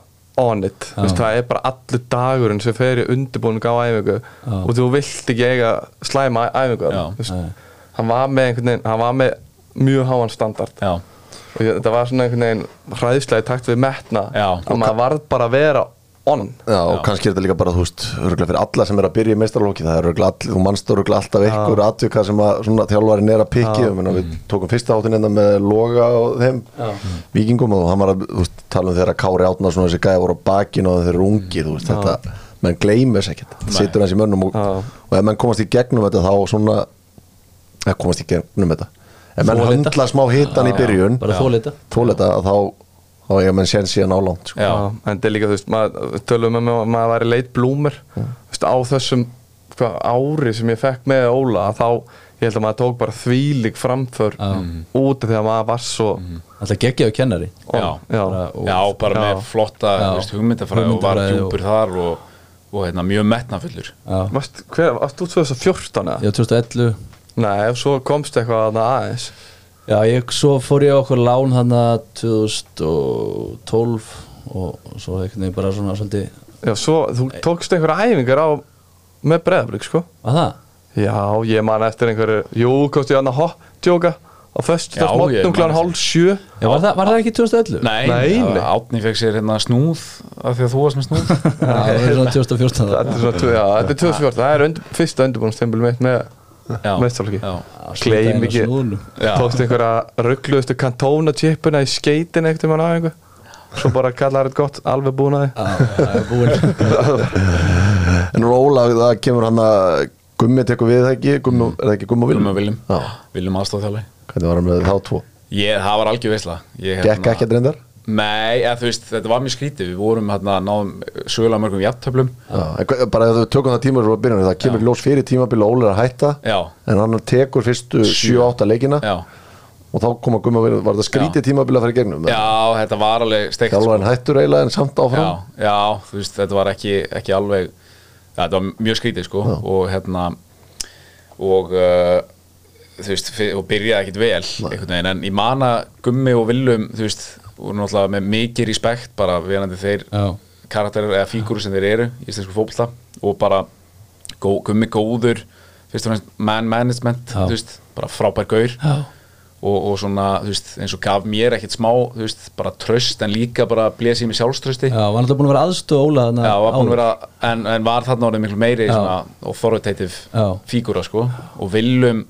on it, þú veist, það er bara allur dagurinn sem fer í undirbúning á æfingu og þú vilt ekki eiga slæma æfingu. Já. þú veist, hann var með einhvern veginn, hann var með mjög háan standard. Já, og þetta var svona einhvern veginn hræðslega í takt við metna Já. að maður varð bara að vera on. Já, og kannski er þetta líka bara, þú veist, örgulega fyrir alla sem er að byrja í meistarlóki, það er örgulega allir, þú mannst örgulega alltaf einhver atvika sem að svona þjálfarin er að pikki, um, við tókum fyrsta áttin enda með Loga og þeim vikingum og hann var að, veist, tala um þegar Kári Átna svona þessi gæði voru á bakinu og þeir eru ungir, veist, þetta, menn gleymis ekkert, það situr hans í mönnum og, Já. og ef menn komast í gegnum þetta þá svona, komast í gegnum þetta, ef menn höndla smá hitan í byrjun, þetta, að þá, þá ég menn sér síðan álangt sko. Já. En þetta er líka, þú veist, maður við tölum um að maður væri leit blúmer þú veist, á þessum hvað, ári sem ég fekk með Óla þá, ég held að maður tók bara þvílík framför út af því að maður var svo Alltaf geggjaðu kennari. Já, já, og- já, bara með flotta hugmyndafræði og var djúpur þar og, og hérna, mjög metnafullur. Varst, þú 2014 eða? já 2011 Nei, og svo komst eitthvað þarna aðeins Já, ég, svo fór ég okkur lán hann 2012 og svo einhvern veginn bara svona svolítið Já, svo, þú tókst einhverja æfingar á með breðablík, sko Var það? Já, ég man eftir einhverju Jú, komst ég hann að hoppjóka á föstu Já, þess ég mótnum man klán eftir. hálf sjö Já, var það, var það ekki 2011? Nei, Nei. Átni fekk sér hérna snúð af því að þú varst með snúð Já, það var svona 2014 Þetta er svona, tvö- já, þetta er 2014 Það er fyrsta undirbúinstempil mitt með Já. meðstofliki Já. Gleim ekki Já. Tókst einhverja ruggluðustu kantóna tjipuna í skeitin eitt um hann á einhver Svo bara kallar þetta gott, alveg búin að búin en Róla, það kemur hann að Gummi tekur við það ekki, Gummi, er það ekki Gummi og Viljum? Viljum og Viljum Viljum aðstofþjálfi hvernig var hann með þá tvo? Ég, það var algjör veisla ég, hérna- Gekk ekki að reyndar? Nei, eða, veist, þetta var mjög skrítið. Við vorum hérna, náðum sögulega mörgum Já, hva- bara ef við tökum það tíma frá byrjun það kemur ljós fyrir tímabil og Óli er að hætta Já. en hann tekur fyrstu 7-8 leikina Já, og þá Gummi og Viljum, var það skrítið tímabil að fara í gegnum? já þetta var alveg steikt Þjálfa en hættur eiginlega en samt áfram. Já, já, veist, þetta var ekki, ekki alveg þetta var mjög skrítið sko. Og hérna og uh, þú veist, og byrjaði ekkit vel en ég mana Gummi og Willum, þú veist, voru náttúrulega með mikið respekt bara verandi þeir Já. karakterir eða fígúru sem þeir eru í íslensku fótbolta og bara gó, Gummi góður fyrst og fremst man management veist, bara frábær gaur. Og, og svona, veist, eins og gaf mér ekkit smá, veist, bara tröst en líka bara blés í mig sjálfströsti Já, var alltaf búin að vera aðstöð Óla Já, var búin að vera, en, en var þarna orðið miklu meiri svona authoritative fígúra sko. Og viljum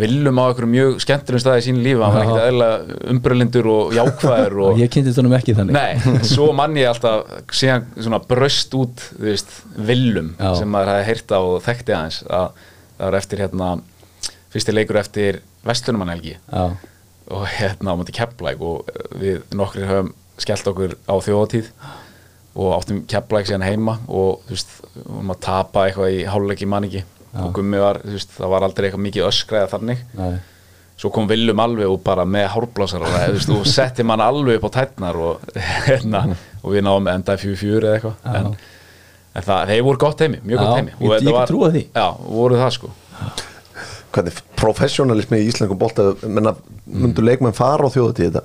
viljum á einhverjum mjög skemmtilegum staði í sínu lífi hann var ekkert eðla umbrölindur og jákvæður og, ég kynntist honum ekki þannig. Nei, svo mann ég alltaf síðan svona bröst út veist, viljum Já. sem maður hefði heyrt á og þekkti aðeins að það var eftir hérna fyrsti leikur eftir Vestlunumannhelgi Já, og hérna á móti Keflæk og við nokkrir höfum skellt okkur á þjóðatíð og áttum Keflæk síðan heima og þú veist, við vorum að tapa eitthvað í hálfleiki mann ekki og gummi var, þú veist, það var aldrei eitthvað mikið öskraða þannig. Nei. Svo kom Viljum alveg og bara með hárblásar og, þú veist, og setti mann alveg upp á tætnar og, hérna, og við náðum enda í fjú fjúri eða eitthvað. En, en það, þeir voru gott heimi, mjög Já, gott heimi ég- Og ég get var- trúað því. Já, voru það sko. Hvernig professionalismi í íslenskum bolta menna, myndu leikmenn fara á þjóðatíð þetta?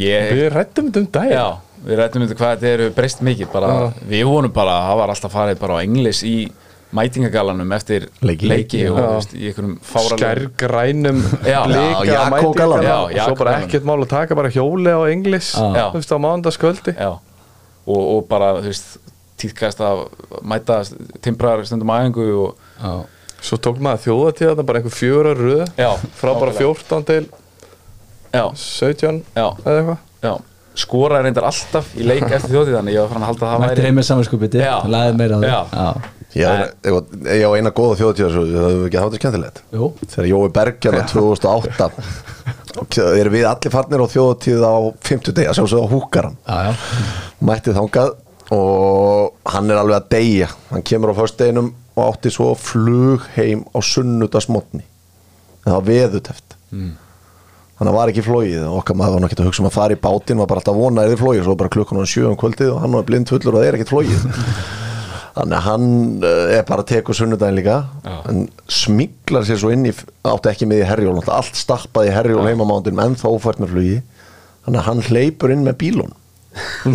Ég, Við rættum þetta um daginn. Já, við rættum um þetta hvað þetta eru breyst mikið bara, við vorum bara, það var alltaf farið bara á englis í mætingagalanum eftir Leiki. leiki og Já. veist, í einhverjum fáralegum Skærgrænum blika. Já, og svo bara ekkert mál að taka bara hjóli á englis á mándaskvöldi og, og bara, tíðkast að mæta timbrar stundum æfingu og Já, svo tók maður þjóðatíð þarna bara einhver fjögur að röð. Já, frá bara nákvæmlega. 14 til já, 17 já, eða eitthvað. Já. Skoraði reyndar alltaf í leik eftir þannig ég var farin að halda að það mættir heim með samanskupiti. Læði meira á því Ég á- eina góða þjóðatíð það hefur ekki þetta skemmtilegt. Jú, þegar Jói Bergjarna 2008 og erum við allir farnir á þjóðatíð á 50 degi að sjálfsögða húkaran já, já. Mætti þangað og hann er alveg að deyja. Hann kemur á föstudeginum og átti svo flug heim á sunnudagsmotni en það var veðuteft Mm. þannig að það var ekki flóið og okkar maður var náttúrulega að hugsa um að fara í bátinn var bara alltaf að vona að það er flóið svo bara klukkan á sjö um kvöldið og hann var blind fullur og það er ekkert flóið þannig að hann eh, er bara að teku sunnudaginn líka Já. en smiglar sér svo inn í átti ekki með í herjól allt stappaði í herjól heimamándir en þá ófært með flugi. Þannig að hann hleypur inn með bílun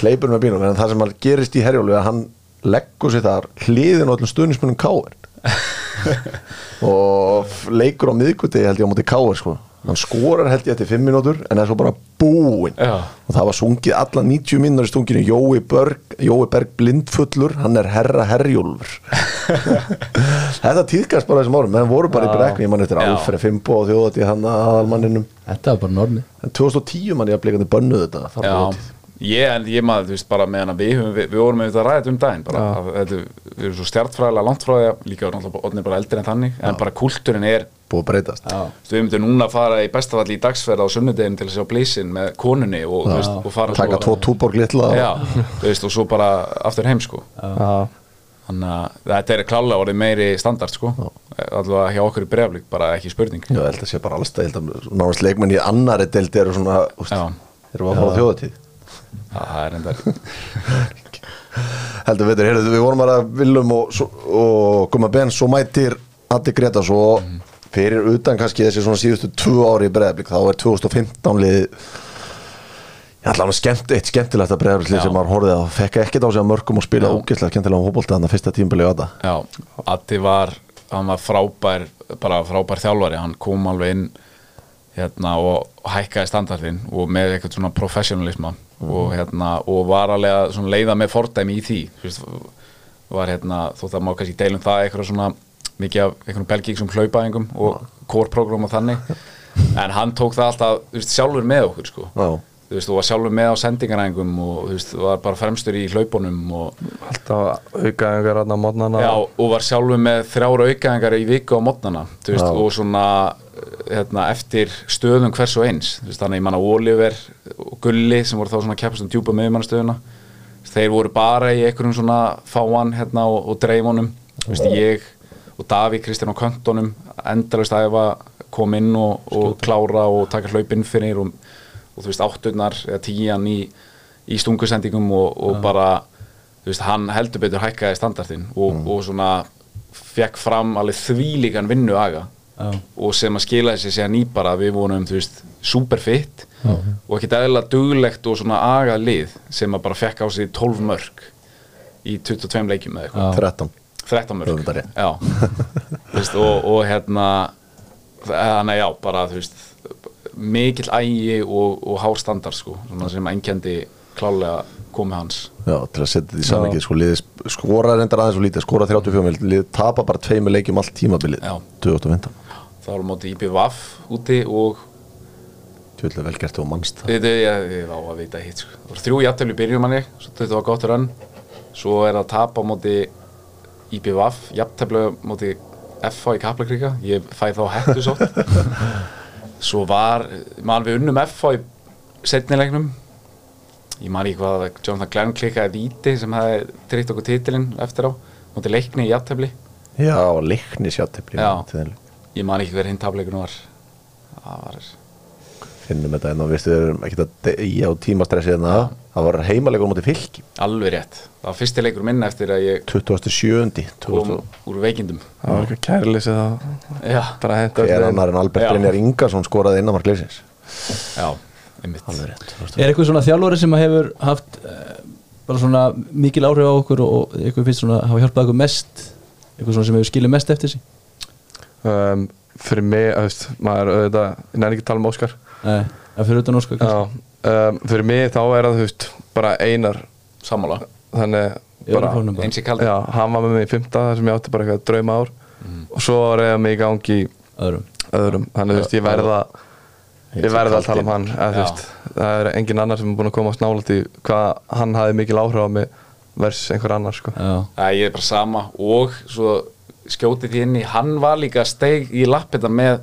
hleypur með bílum en það sem gerist í herjólu er að hann leggur sér þar hliðin á öllum stuðnismunum káir og leikur á miðguti held ég á móti káir sko. Hann skorar held ég eftir 5 mínútur en er svo bara búinn. Já. og það var sungið alla 90 mínútur í stunginu. Jói Berg, Jói Berg blindfullur hann er herra herjólfur. Þetta tíðkast bara þessum árum. Menn voru bara í brekni, ég mann eftir Já. Alfred Fimbo og þjóðati hann aðalmanninum. Þetta var bara normi en 2010 mann ég að blikandi bönnuð þetta. Já. Ég, en ég maður, þú veist, bara meðan að við, höfum- við, við vorum með þetta ræðið um daginn bara, að, þetta, við erum svo stjartfræðilega langt frá því að líka náttúrulega odnir bara eldri en þannig en bara kúltúrin er búið að breytast. Já, Þú við myndum núna að fara í bestafalli í dagsferð á sunnudegin til að sjá blísin með konunni og, þú veist, og fara taka tvo túborg litla Já, þú veist, og svo bara aftur heim sko. Já, Þannig að þetta er klálega orðið meiri standard sko. Allavega hjá okkur í breflik, bara ekki spurning. Já, ég held að sé bara alls það Nánast leikmenn í annari deild eru svona Já. Erum við að fara þjóðatíð Já, það er endar Heldur veitur, heyrðu, við vorum bara Viljum og, og Guma Ben Svo mætir Addi Greta svo Fyrir utan kannski þessi svona síðustu Tvö ári í breðablík, þá er 2015 lið Ég ætla að skemmt, eitt skemmtilegt að breðablík Já. sem maður horfið að fekk ekkert á sig að mörgum og spila ógeðslega skemmtilega á hópolta þannig að fyrsta tímabili á þetta Já, Addi var, hann var frábær bara frábær þjálfari, hann kom alveg inn hérna og hækkaði standardin og með eitthvað svona professionalisma og hérna og var alveg að leiða með fordæmi í því. Þú veist, var hérna, þó það má kannski deilum það eitthvað svona mikið af einhvern belgíksum hlaupaðingum og kórprogram og þannig. En hann tók það alltaf sjálfur með okkur sko. Þú veist, þú var sjálfur með á sendingaræðingum og þú veist, þú var bara fremstur í hlaupunum og alltaf auka einhver rann á mótnana Já, og var sjálfur með þrjára aukaðingar í viku á mótnana og svona hérna, eftir stöðum hvers og eins. Veist, þannig ég manna Oliver og Gulli sem voru þá svona keppast um djúpa miðjumannastöðuna þeir voru bara í einhverjum svona fáan hérna, og, og dreifunum. Ég og Davík Kristján á köntunum endalist æfa kom inn og, og klára og taka hlaupinn fyrir og, og þú veist átturnar eða tíjan í, í stungusendingum og, og bara þú veist, hann heldur betur hækkaði standardin og, og svona fekk fram alveg þvílíkan vinnu aga Já. og sem að skila þessi sér ný bara að við vorum, þú veist, superfitt og ekkert eðlilega duglegt og svona agað lið sem að bara fekk á sig 12 mörg í 22 leikjum eða eitthvað, 13 13 mörg og, og hérna þannig að já, bara þú veist mikill ægi og, og hárstandard sko, svona sem einkendi klálega komið hans. Já, til að setja þetta í samvikið sko, skora reyndar aðeins og lítið, skora 34 mil liðið tapa bara tveimur leikjum allt tímabilið Já. 2015 þá var móti IPVAF úti og Tjóðlega vel gert og mannst það. Ég, ég á að vita hitt sko. Það þrjú jafntefli byrjum manni þetta var gott rönn. Svo er það tap á móti IPVAF Jafntefli móti FH í Kaplakríka Ég fæ þá hættu svo Svo var Man við unnum FH í setnilegnum Ég man ekki hvað Jonathan Glenn klikkaði víti sem hefði tryggt okkur titilinn eftir á móti leikni í jafntefli. Já, leikni sjáttifli Já. Ég man ekki hver hinn tapleikunum var. Það var Finnum þetta en þá vistu við erum ekkert að deyja á tímastressi en það Það var heimalegur móti fylki. Alveg rétt. Það var fyrsti leikur minn eftir að ég 27. kom 2000 úr veikindum. Það var eitthvað kærleysi það Hver annar en Albert. Brynjar Ingarsson skoraði innanmark leysins já, einmitt. Alveg rétt Er eitthvað svona þjálfari sem að hefur haft uh, bara svona mikil áhrif á okkur og, eitthvað finnst svona hafa hjálpað okkur mest? Eitthvað svona sem hefur skilið mest eftir sig? Um, fyrir mig, þú veist, maður auðvitað, ég næri ekki að tala um Óskar. Nei, að fyrir utan Óskar kannski. Um, fyrir mig þá er það, veist, bara einar. Sammála, þannig Í bara. eins í kaldi. Já, hann var með mig í fymta þar sem ég átti bara eitthvað drauma ár. Og svo reyða mig í gangi í öðrum. öðrum, þannig þú veist, ég verða ég verða að tala um hann eða, það er engin annar sem er búin að koma snála til hvað hann hafði mikil áhrif á mig versus einhver annar sko. Æ, Ég er bara sama og svo skjótið því inn í hann var líka steig í lappita með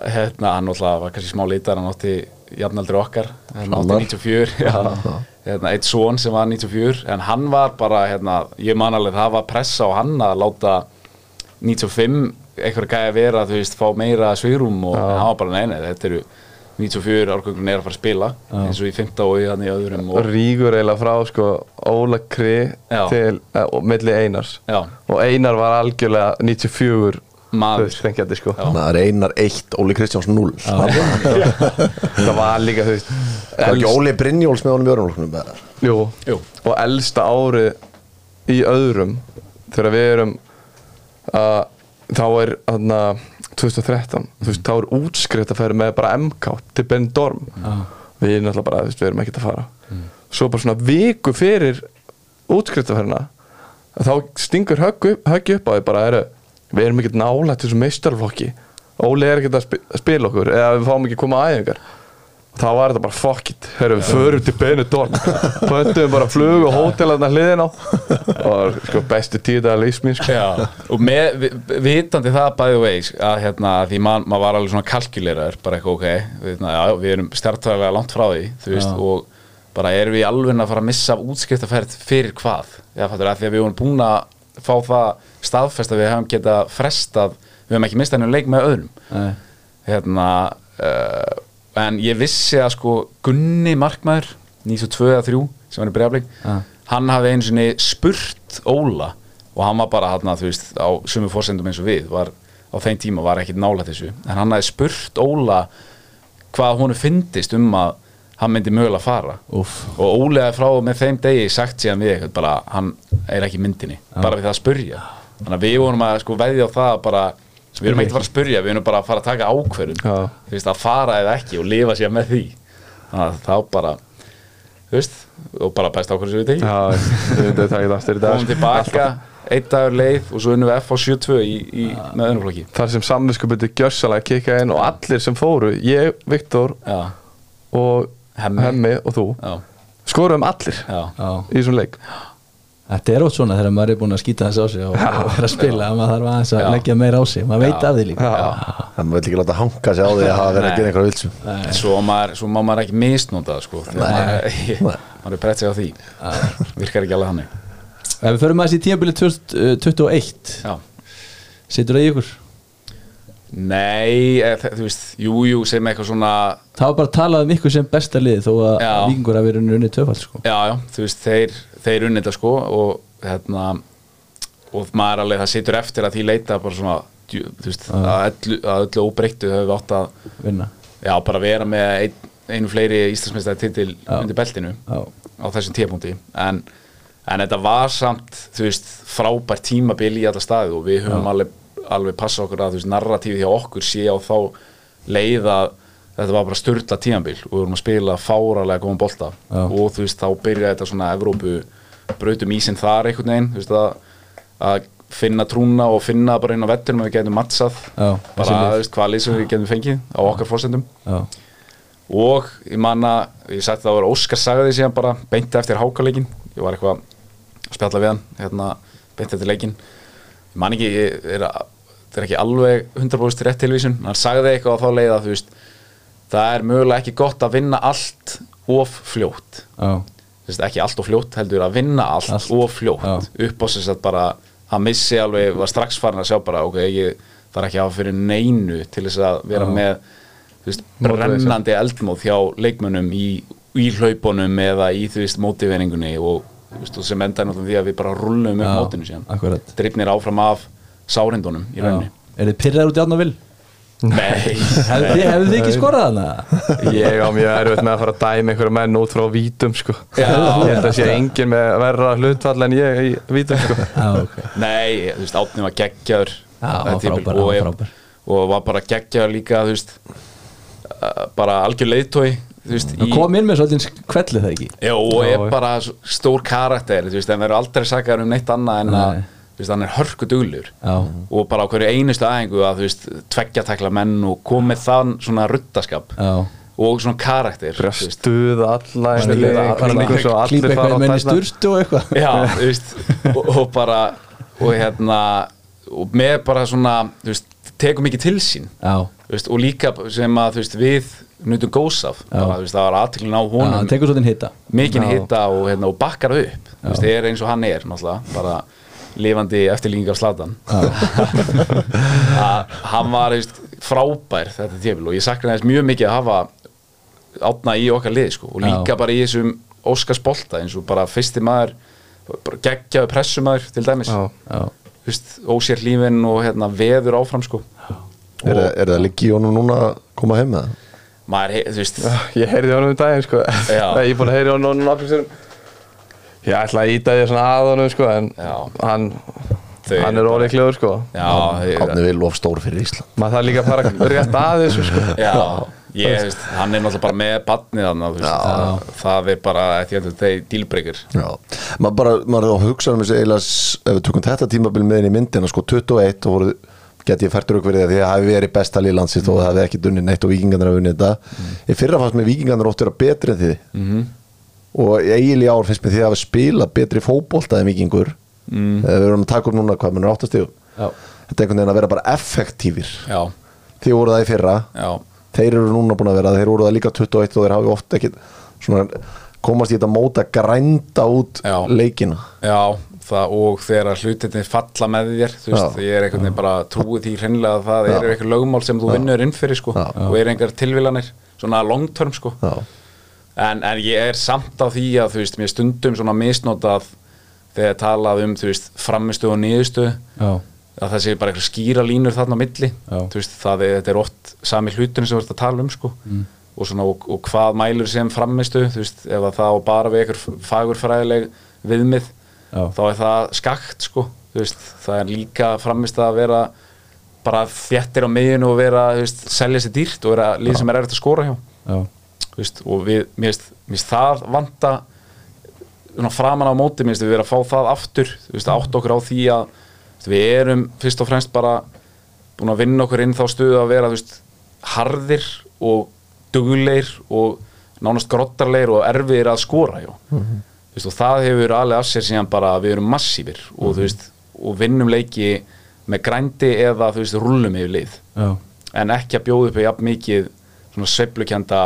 hérna, hann náttúrulega var kannski smá lítar hann átti jafnaldri okkar Hrannar. 94 já, hérna, eitt son sem var 94 en hann var bara, hérna, ég man alveg það var pressa á hann að láta 95 eitthvað gæði að vera þú veist, fá meira svigrum og hann var bara, nei, nei, þetta eru 94 árgöngun er að fara að spila eins og í 15 og í þannig öðrum og rígur eiginlega frá sko, Óla Kri Já. til uh, og milli Einars Já. og Einar var algjörlega 94 Maður. fengjandi, sko. Það einar 1, Óli Kristjáns 0 Það það var líka þú veist, var ekki Óli Brynjóls með honum í Jú. og elsta árið í öðrum þegar við erum að þá er þarna 2013 þú veist, þá er útskrift að færa með bara MK til Ben Dorm. Við erum náttúrulega bara, þú veist, við erum ekkert að fara. Svo bara svona viku fyrir útskriftaferðina þá stingur höggi upp, höggi upp á því bara eru, við erum ekkert nálægt þessu meistarflokki Óli er ekkert að spi- að spila okkur eða við fáum ekki að koma að æfingar þá var þetta bara fuck it. Heru, við förum til Benidorm. Pöntum bara flug og hótelarna hliðin á. Og sko bestu tíða að mín sko. Já, og með, vi- vitandi það by the way að hérna, því maður man var alveg svona kalkuleraður, bara eitthvað ok við, já, við erum stjartvæðilega langt frá því þú veist, og bara erum við alveg að fara að missa af útskriftaferð fyrir hvað? Já, fattur, að því að við vorum búin að fá það staðfest að við hefum geta frestað, við hefum ekki mistað henni leik með öðrum Nei. hérna uh, en ég vissi að sko Gunni Markmaður 92 eða 3 sem í breyfling Ja. hann hafði einu sinni spurt Óla og hann var bara hann þú veist á sumu fórsendum eins og við var, á þeim tíma var ekkit nála þessu en hann hafði spurt Óla hvað honum fyndist um að hann myndi mögulega fara. Úff. og hafði frá með þeim degi sagt síðan við eitthvað bara hann er ekki myndinni bara við það að spurja þannig að við vorum að sko veðja á það bara við erum ekki að fara að spurja, við erum bara að fara að taka ákverðun Já. þú veist, að fara eða ekki og lifa sér með því. Að þá bara þú veist, og bara best ákverðun sem við Já, dag. Komum tilbaka, einn dagur leið og svo unnum við F á 72 í, í, með öðrum flokki. Þar sem samvinskupundi gjörsalega kikka inn og allir sem fóru, ég, Viktor já, og Hemmi. Hemmi og þú. Já, skorum allir í þessum leik. Þetta er ótt svona þegar maður er búin að skýta þess á sig og vera að spila að maður þarf aðeins að leggja meira á sig. Maður veit af því líka. Það maður vil ekki láta hanga sig á því að hafa verið að gera einhverja vilsum svo, maður, svo má maður ekki misnóta það sko, maður, er brett sig á því. Virkar ekki alveg hannig Ef við förum aðeins í tímabilið 2021 já. Situr það í ykkur? Nei, e, þú veist, jú, jú, sem eitthvað svona Það var bara að tala um ykkur sem besta lið þó að vikingur hafi verið unnið tvöfald sko. Já, já, þú veist, þeir, þeir unnið þetta sko og hérna og maður alveg, það situr eftir að því leita bara svona, þú veist, að öllu, að öllu óbreyttu höfum við átt að vinna. Já, bara vera með ein, einu fleiri Íslandsmeistari titil undir beltinu Já. á þessum tíapunkti en, en þetta var samt, þú veist, frábært tímabil í alla staði og við höfum alveg, alveg passa okkur að, þú veist, narratífið hjá okkur sé á þá leið að þetta var bara styrla tímabil og við vorum að spila fáralega góðan bolta. Já. og þú veist, þá byrjaði þetta svona Evrópu brautum ísinn þar einhvern veginn, þú veist, að, að finna trúna og finna bara inn á vettunum að við getum mattsað Já, bara, þú veist, hvað lið sem við getum fengið á okkar fórsendum og ég manna, ég sætti það að vera Óskar sagði síðan bara beint eftir hákaleikin ég var eitthvað að spjalla við hann hérna, beint eftir leikin ég man ekki, ég er, að- þetta er ekki alveg 100% rétt tilvísun, hann sagði eitthvað á þá leið að þú veist það er mögulega ekki gott að vinna allt of fljótt Já. Þú veist, ekki allt of fljótt heldur að vinna allt, Allt. of fljótt Já. upp á þess að bara hann missi alveg, var strax farin að sjá bara ok, ég þarf ekki að hafa fyrir neinu til þess að vera Já. með veist, brennandi eldmóð hjá leikmönnum í, í hlaupunum eða í þú veist mótiveringunni og, veist, og sem enda náttúrulega því að við bara rullum upp mótinu síðan drifnir áfram af sárindunum í rauninni Er þið pyrraður út í átna vil? Nei, Hefðu þið, hefðu þið ekki skorað hana? ég á mjög erfitt með að fara að dæma einhverja menn út frá vítum sko. Já. ég held að sé engin með verra hlutfall en ég í vítum sko. Já, ok Nei, þú veist, Átni var geggjaður Já, frábær, og, frábær. og var bara geggjaður líka þú veist, uh, bara algjör leiðtói þú veist, Það kom inn með svolítið kvellið það ekki Já, og er bara stór karakter þú veist, en verður aldrei sakar um neitt annað en að veist, hann er hörku duglur og bara á hverju einustu aðingu að þú veist, tveggja tekla menn og komið þann svona ruttaskap Já. Og svona karakter stuða alla Var einu ekki- leik, var hann kringum ekki svo að allir klípa fara eitthvað menn í sturtu og eitthvað. Já, þú veist, og, og bara og hérna og með bara svona, þú veist, tekum mikið til sín. Já, þú veist, og líka sem að þú veist, við nutum góðs af. Já. bara, þú veist, það var aðteklin á Já, honum hann tekur svolítið hitta mikinn Já. hitta og, hérna, og bakkar upp. Þú veist, er eins og hann er náttúrulega, bara lifandi eftirlíking af slatan að hann var veist, frábær þetta tífil og ég sakna þess mjög mikið að hafa átna í okkar lið sko, og líka Já. bara í þessum Óskars bolta eins og bara fyrsti maður bara geggjaðu pressumæður til dæmis Já. Já, Þú veist, ósér lífin og hérna, veður áfram sko. Er, er það honum núna að koma heim með það? maður, þú veist ég heyrði honum um daginn sko. Ég er búin að heyri honum nokkrum sérum ég ætla að íta því svona að honum sko, en Já. hann, hann er óleiklegur sko. já, þeir- Átni vil of stór fyrir Ísland maður þarf líka að fara rétt að þessu sko. Já, ég, veist, hann er náttúrulega bara með badnið hann, þú veist, það, það er bara þetta er dílbreykir Já, maður bara, maður er á hugsa um þessi eiginlega, ef við tökum þetta tímabil með inn í myndina, sko 21 og voru get ég fært rauk fyrir því að það hafi verið besta lið landsins og það hafi ekki dunni neitt og vikingarnir hafi unnið þetta í fyrra fannst mér vikingarnir oft vera betri en þið Mhm. Og eiginlega ár finnst mér því að hafa spilað betri fótbolta en vikingur mm. við erum að taka upp núna hvað mér er áttastíð Já, þetta er einhvern veginn að vera bara effektífir. Já, þið voru það í fyrra. Já, þeir eru núna búin að vera, þeir voru það líka 21 og þeir hafi oft ekki svona, komast í þetta móta grænda út Já. leikina. Já það, og þegar hlutinni falla með þér þú veist, ég er einhvern veginn bara trúið því hreinlega að það eru eitthvað lögmál sem þú vinnur inn fyrir sko. Og eru einhver tilvilanir, svona long term sko. Já. En, en ég er samt á því að þú veist, mér stundum svona misnotað þegar talað um, þú veist, framistu og niðustu já, að það sé bara eitthvað skýra línur þarna á milli. Já. þú veist, það er, er oft sami hluturinn sem við erum að tala um sko. Og, svona, og, og hvað mælur sem framistu þú veist, ef að það á bara við eitthvað fagurfræðileg viðmið Já. þá er það skakt sko. Þú veist, það er líka framist að vera bara þjættir á miðinu og vera, þú veist, selja sér dýrt og vera lið sem er erfitt að skora hjá. Já, veist, og við, mér finnst- það vanta svona framan á móti, mér finnst við vera að fá það aftur. Þú veist, átt okkur á því að veist, við erum fyrst og fremst bara búin að vinna okkur inn þá stöðu að vera þú veist, harðir og dugleir og nánast grottarleir og erfiðir að skora hjá þú veist, og það hefur alveg af sér síðan bara að við erum massífir og þú veist, og vinnum leiki með grændi eða þú veist, rúllum yfir lið. Já, en ekki að bjóða upp í jafn mikið svona sveiflukenda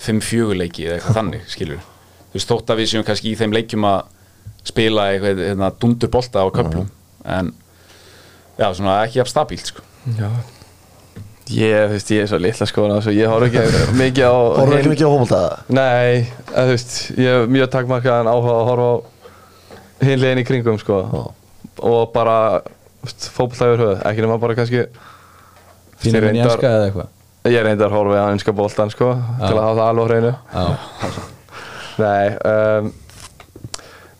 5-4 leiki eða eitthvað þannig, skilur þú veist, þótt að við séum kannski í þeim leikjum að spila eitthvað hérna, dundur bolta á köflum en já, svona ekki jafn stabílt sko. Já. Ég, þú veist, ég er svo litla skoðan á þessu Ég horf ekki mikið á Horfðu ekki mikið á fótbolta? Nei, að, þú veist, ég hef mjög takmarkaðan áhuga að horfa á hinn liðin í kringum, sko. Já. og bara, fótbolta yfir höfuð, ekki nema bara kannski reyndar- jænska eða eitthvað Ég reyndi að horfa á einska boltan, sko til að hafa það alveg hreinu Já, Nei, um,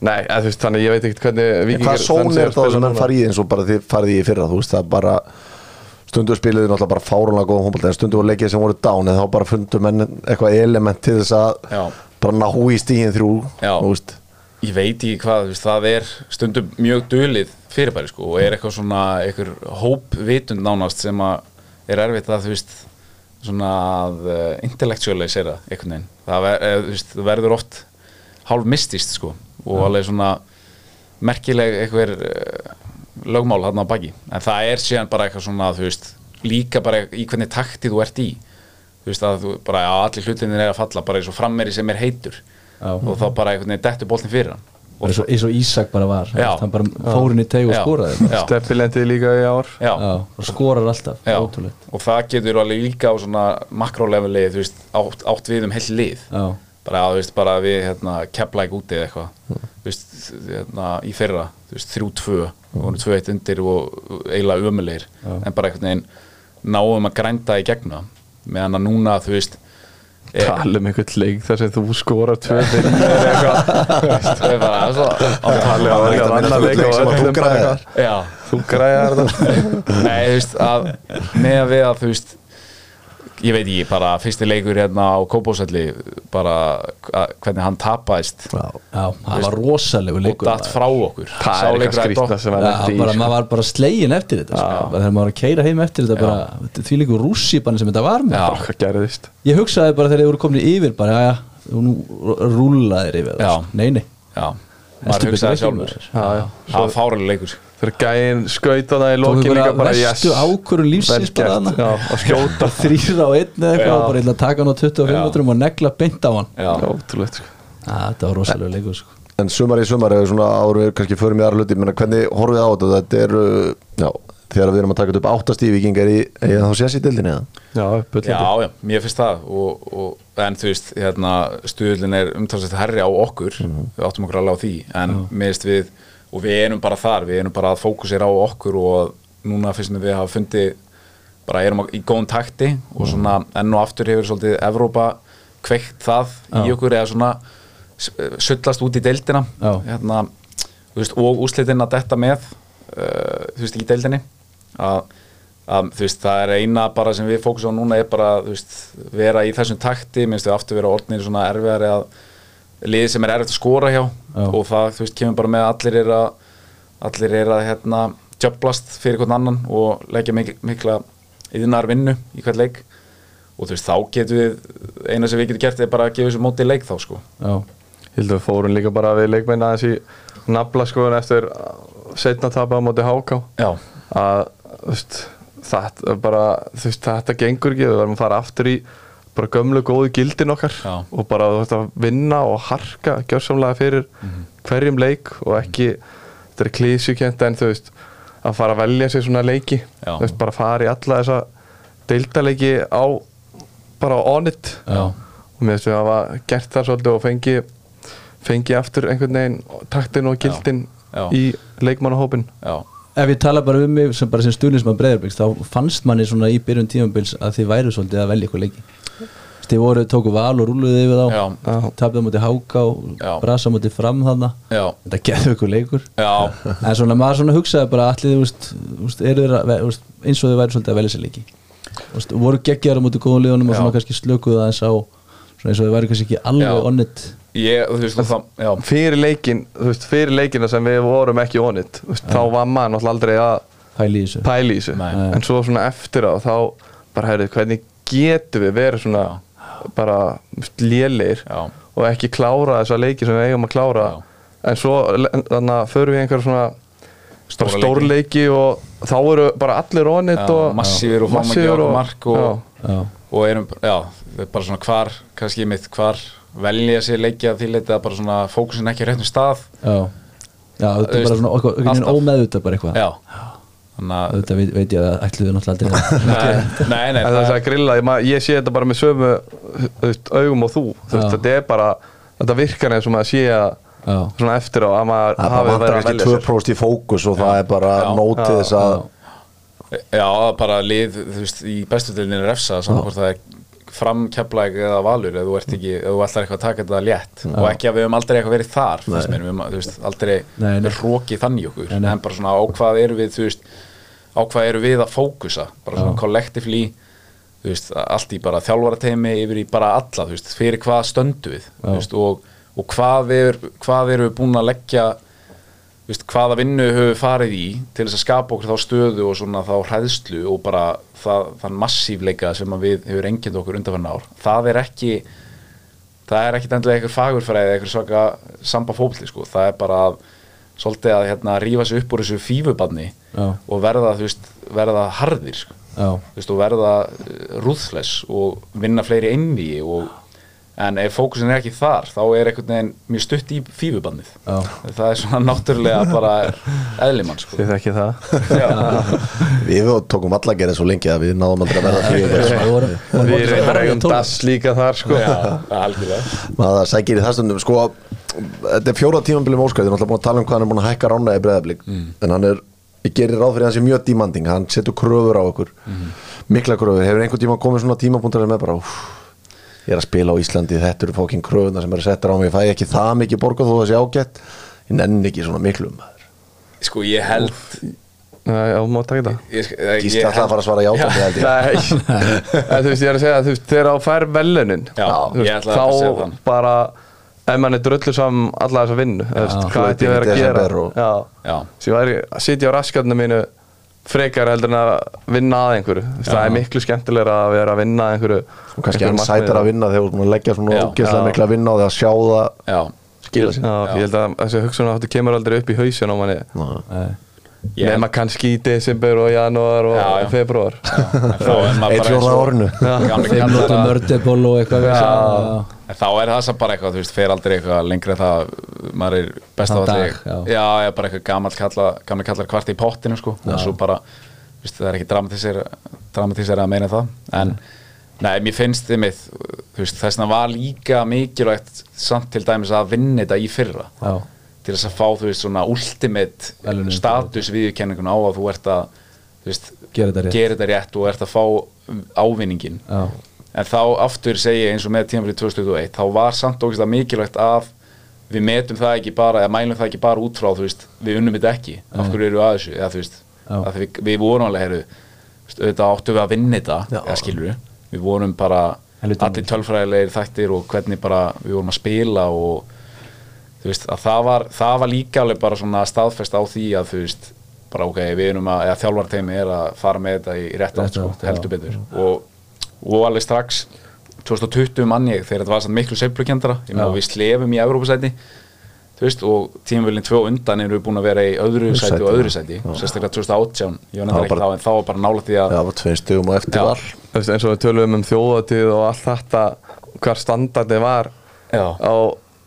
nei, að, þú veist, þannig ég veit ekkert hvernig En Víkingar hvað són er að það sem núna. farið í eins og bara þið farið í fyrra þú veist það bara stundu spiliði náttúrulega bara fárunlega góðum fótbolta en stundu voru leikið sem voru dán en þá bara fundu menn eitthvað element til þess að Já. bara ná í stíðin þrjú Já. þú veist ég veit ekki hvað, veist, það er stundum mjög dölið fyrirbæri sko, og er eitthvað svona, eitthvað hópvitund nánast sem að er erfitt að þú veist, svona að uh, intellectualisera einhvern veginn. Það, ver, þú veist, það verður oft hálf mistist sko og alveg svona merkileg eitthvað uh, lögmál hann á baki. En það er síðan bara eitthvað svona þú veist, líka bara í hvernig takti þú ert í. Þú veist að þú bara, já, allir hlutinir er að falla bara eins og frammeri sem er heitur. Já. og þá bara veginn dettur boltin fyrir hann eins og, Ísak bara var Já. hann bara fórin í teg og skoraði. Steppi lendi líka í ár. Já. Já, og skorar alltaf, og það getur alveg líka á svona makróleveli, þú veist, átt, átt við um heill lið. Já, bara, þú veist, bara við hérna, keplæk úti eða eitthvað. Þú veist, hérna, í fyrra þú veist, þrjú tvö, eitt undir og eiginlega ömulegir en bara einhvern veginn náum að grænda í gegnum það. meðan að núna, þú veist Tala um einhvern leik þar sem þú skorar tvö fyrir eitthvað. Það er bara svo Tala um er að annan leik sem að þú já, Þú græðar þetta. Nei, þú veist, að með að við að, þú veist ég veit ekki, bara fyrsti leikur hérna á Kópósalli bara að, hvernig hann tapaðist. Já. já, það var rosalegu og leikur datt frá okkur. Það Sá er eitthvað skrýtna sem lendi í bara, sko. maður var bara slegin eftir þetta sko. þegar maður var að keira heim eftir þetta bara, því líku rússipann sem þetta var með ég hugsaði bara þegar þið voru komin yfir bara, já, já, nú rúlaðir yfir það. Já. sko. nei, nei, Já, Heldur maður hugsaði sjálfur. maður. Já, já. Það var fáralega leikur Þegar gæinn skaut hana í lokin líka bara bara vestu yes ákvörun lífsins bara hana og skjóta. þrýra á einn eða eitthvað og bara ætla að taka hann á 25 Já. metrum og negla beint á hann. Já, Ótrúlegt sko. Þetta var rosalega leikur sko. En sumar í sumar er svona áður við kannski förum í aðra hluti. Menna, hvernig horfið á þetta? Þetta er, uh, já, þegar við erum að taka þetta upp áttastífi vikingar í, eða þá sést í dildinni eða? Já, já, já, mér finnst það. Og, og, en þú veist, hérna stuðlinn er umtalsett herri á okkur. Við áttum okkur alveg á því. En mér finnst við, og við erum bara þar við erum bara að fókusera á okkur og núna finnst við hafa fundið bara erum í góðum takti og svona enn og aftur hefur svolítið Evrópa kveikt það í okkur eða svona sullast út í deildina. Já. hérna, veist, og úslitin að detta með uh, þú veist, í deildinni. Að, að þú veist, það er eina bara sem við fókusum á núna er bara, þú veist, vera í þessum takti, minnst við aftur vera orðnir svona erfiðari að liði sem er erfitt að skora hjá. Já. og það, þú veist, kemur bara með allir er að allir er að hérna djöblast fyrir hvern annan og leggja mik mikla yðnar vinnu í hvert leik. Og þú veist, þá getum við eina sem við getum gert er bara að gefa þessu móti leik þá sko. Já, Hildur við fórum líka bara við leikmenn aðeins í nafla sko en eftir setna tapa á móti háká. Já, að þú veist, þetta bara þú veist, þetta gengur ekki, við verðum að fara aftur í bara gömlu góðu gildin okkar Já. og bara þú veist að vinna og harka gjörsamlega fyrir hverjum leik og ekki þetta er klísjukent en þú veist að fara að velja sér svona leiki Já. þú veist bara fara í alla þessa deildaleiki á bara on it Já. og mér finnst við að hafa gert það svolítið og fengi fengi aftur einhvern veginn taktin og gildin Já. í leikmannahópin já, Ef ég tala bara um mig sem bara sem stuðnismann Breiðarbyggs þá fannst manni svona í byrjun tímabils að þið væru svolítið að velja ykkur leiki Þið voru, tóku val og rúluðu yfir þá. Já. tapðið móti háka og brasa móti fram þarna. Já, Þetta gerðu ykkur leikur. Já, En svona maður svona hugsaði bara allir eins og þau væri svolítið að velja sér leiki. Þú veist, voru geggjar á móti góðum liðunum og svona kannski slökuðu aðeins á svona eins og þau væri kannski ekki alveg Já. onnit það, fyrir leikin, fyrir leikina sem við vorum ekki veist, þá var náttúrulega aldrei að Nei. en svo svona eftir á þá bara heyrðu, hvernig getum við verið svona bara lélegir Já. og ekki klára þessa leiki sem við eigum að klára. Já. en svo þannig að förum við einhver svona Stóra bara stórleiki og þá eru bara allir onit Já, og massífir og fáum ekki okkur mark og- og erum, já, bara svona hvar kannski mitt, hvar velja sér leikja því leita að bara svona fókusin ekki á réttum stað. Já. Já, þetta er bara svona okkur, ómeðvitað bara eitthvað. Já, að Þetta veit, veit ég að ætluðu náttúrulega aldrei nei, nei, en þess að grilla, ég, sé þetta bara með sömu augum og þú, þú veist, Já. þetta er bara þetta virkar eins og maður sé að svona eftir á að maður Það hafi verið að velja sér. 2% í fókus og það er bara nótið þess að Já, bara lið, þú veist, í bestu delinni refsa saman hvort það er framkjaplæk eða valur eða þú ert ekki, eða þú ætlar eitthvað að taka þetta létt. Og ekki að við höfum aldrei eitthvað verið þar mér, við höfum, aldrei hrókið þannig í okkur, Nei, nei. en bara svona á hvað eru við, þú veist, á hvað eru við að fókusa, bara svona veist, allt í bara þjálfarateimi yfir í bara alla, þú veist, fyrir hvað stöndu við, veist, og, og hvað, er, hvað eru við búin að leggja veist, hvaða vinnu höfum við farið í til þess að skapa okkur þá stöðu og svona þá hræðslu og bara það, þann massívleika sem við hefur engind okkur undanfann ár. Það er ekki það er ekki endilega einhver fagurfræði einhver svaka samba fótli sko. það er bara að svolítið að hérna, rífa sig upp úr þessu fífubanni Já. og verða, veist, verða harðir sko. Já, veist, og verða rúðsles og vinna fleiri einví og en ef fókusin er ekki þar þá er einhvern veginn mjög stutt í fífubandið Já. það er svona náttúrulega bara eðlimann sko. Þið þekki það. Við tókum alla að gera svo lengi að við náðum aldrei að verða við vorum Við reyndar eigum dass líka þar sko. Já, algjörlega. Maður sækir í það stundum sko, þetta er fjóra tímambilum óskar þið er náttúrulega búin að tala um hvað hann er búin að hækka rána í breðablík en hann er, ég gerir ráð fyrir að hann sé mjög dímanding, hann setur kröfur á okkur. Mikla kröfur, hefur einhvern tíma komið svona tímapunktar með bara úf, ég er að spila á Íslandi, þetta eru fókin kröfuna sem eru settar á mig, ég fæ ekki það mikið borgað þó það sé ágætt, ég nenni ekki svona miklu um maður sko ég held Nei, já, má taka það ég, Gísli alltaf að fara að svara ég. Nei, þú veist, ég er að segja þú veist, þegar á fær velunin Já, þú ég ætlaði bara að segja þá það. bara ef mann er drullu saman alla þessa vinnu veist, hvað ætti ég að vera að gera? og- já, já, væri að sitja á raskatna mínu frekar heldur en að vinna að einhverju. Það er miklu skemmtilegra að vera að vinna að einhverju og kannski einhverju hann sætar að vinna þegar að leggja svona ógeðslega Já. mikla vinna á því að sjá það sér Já, ég held að þessi hugsun áttu kemur aldrei upp í hausin á manni Nei. Ég- nema kannski í desember og janúar og Já, já. februar er maður eitt kallar nótum að- mördeból og eitthvað Já. já. En þá er það samt bara eitthvað, þú veist, fer aldrei eitthvað lengra en það, maður er best af allir, já. já, já, bara eitthvað gammal kalla, gammal kallar kvart í pottinu, sko, og svo bara, þú veist, það er ekki dramatísir, dramatísir að meina það, en, nei, mér finnst þið mitt, þú veist, þess vegna var líka mikilvægt samt til dæmis að vinna þetta í fyrra, Já. Til þess að fá, þú veist, svona ultimate Verðlaunin. status viðurkenningun á að þú ert að, þú veist, Gera þetta rétt. rétt og ert að fá ávinningin Já. en þá aftur segi ég eins og með tímafrið 2021 þá var samt að mikilvægt að við metum það ekki bara eða mælum það ekki bara út frá þú veist, við unnum þetta ekki af hverju eru að þessu eða, þú veist, Já. við, við vorum alveg heru, auðvitað áttum við að vinna þetta Já. eða skilur við, vorum bara Helviti allir tölfræðilegir þættir og hvernig bara við vorum að spila og þú veist, að það var, það var líka alveg bara svona staðfest á því að þú veist bara ok, við erum að, eða þjálfarteimi er að fara með þetta í rétt átt sko, já. heldur betur og, og alveg strax 2020 mann ég þegar þetta var samt miklu seiflukendara ég Já. við slefum í Evrópusæti þú veist, og tímavölinn tvö undan erum við búin að vera í öðru sæti sæti, og öðru já. sæti sérstaklega 2018, ég var Það nefnilega ekki þá en þá var bara nála því að Já, var tveim stugum og eftir Já. var eins og við tölum um þjóðatíð og allt þetta hvar standardi var Já. á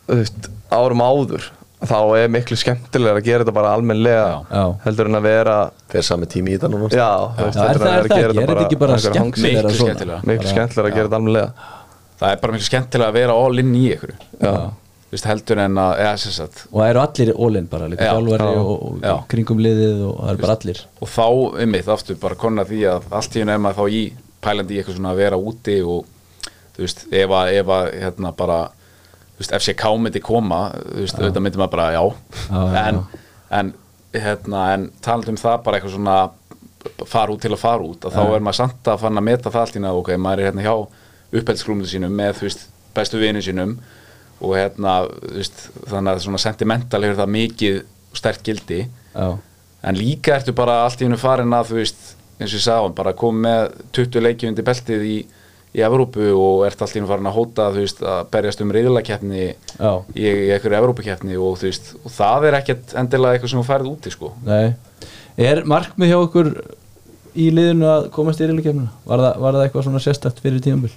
veist, árum áður þá er miklu skemmtilega að gera þetta bara almennlega Já. heldur en að vera Fyrir sami tími í þetta núna já, Já, er það- að er það? Er þetta ekki bara skemmtilegra Miklu skemmtilega. miklu skemmtilega að gera þetta almennlega það er bara miklu skemmtilega að vera all in í ykkur. Veist, heldur en að, eða sem sagt og það eru allir all-in bara, líka Já, þjálfari já, og, og já. kringum liðið og það eru bara allir. Og þá, einmitt, aftur bara konar því að allt í er maður þá í pælandi í eitthvað svona að vera úti og þú veist, ef að, ef að hérna bara, veist, FCK myndi koma, þú veist, auðvitað myndi maður bara já, Já, en, en hérna, en talandi um það bara eitthvað svona fara út til að fara út, að þá er maður samt að fann að meta það allt í náðu, ok, maður er hérna hjá upphældsgrúmlu sínum með, þú veist, bestu vinnu sínum og hérna, þú veist, þannig að svona sentimental hefur það mikið stert gildi. Já, en líka ertu bara allt í hennu farin að þú veist, eins og ég sagði, bara komið með 20 leiki undir beltið í, í Evrópu og ert allt í hennu farin að hóta veist, að berjast um reyðlakeppni já, í, í einhverju Evrópukeppni og veist, og það er ekkert endilega eitthvað sem þú færið úti, sko. Nei. Er markmið hjá okkur í liðinu að komast í riðlakefnina var, var það eitthvað svona sérstætt fyrir tímabil?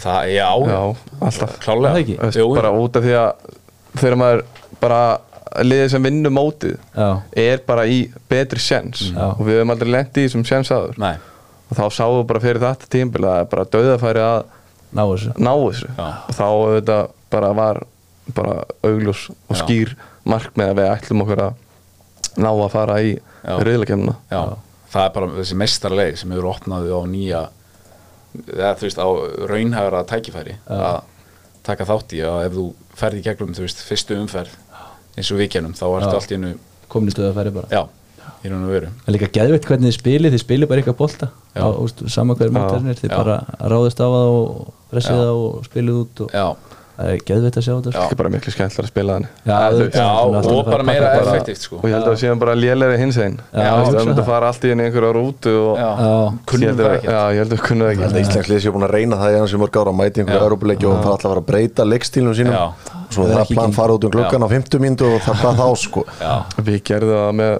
Það, já, já, alltaf. Klálega veist, Jú, bara út af því að þegar maður bara liðið sem vinnur mótið já, er bara í betri sjens Já. og við höfum aldrei lent í þessum sjens aður nei, og þá sáum við bara fyrir þetta tímabil að bara döðafæri að ná þessu. ná þessu. Já. og þá þetta bara var bara augljós og Já. skýr markmið að við ætlum okkur að ná að fara í Já. reyðlakefnina já, það er bara þessi mestarleik sem hefur opnaði á nýja eða þú veist, á raunhægra tækifæri að taka þátt í að ef þú ferði í gegnum, þú veist, fyrstu umferð eins og vikjanum, þá ertu Já. allt í í stöðu að færi bara. Já, í raun og veru. Það er líka geðveitt hvernig þið spilið, þið spilið bara eitthvað bolta. Já. á, úst, sama hver mótarnir, þið Já. bara ráðist á það og pressið það og spilið út og já, það er geðveitt að sjá þetta sko. það er bara miklu skemmtilega að spila þannig. Já, auðvitað. veist, já og að bara meira effektivt sko. Og ég held að það séum bara lélegri hins einn. Já, það myndi það. að fara allt í henni einhverja rútu og já, Já. kunnum það að- ekki já, ég held að kunnum það Ég held að ekki Íslandsliðið sé búin að reyna það í hans í mörg ára mæti. Európuleiki og það Það er það plan fara út um gluggan á 50 mínútu og það hvað þá sko. Já, við gerðum það með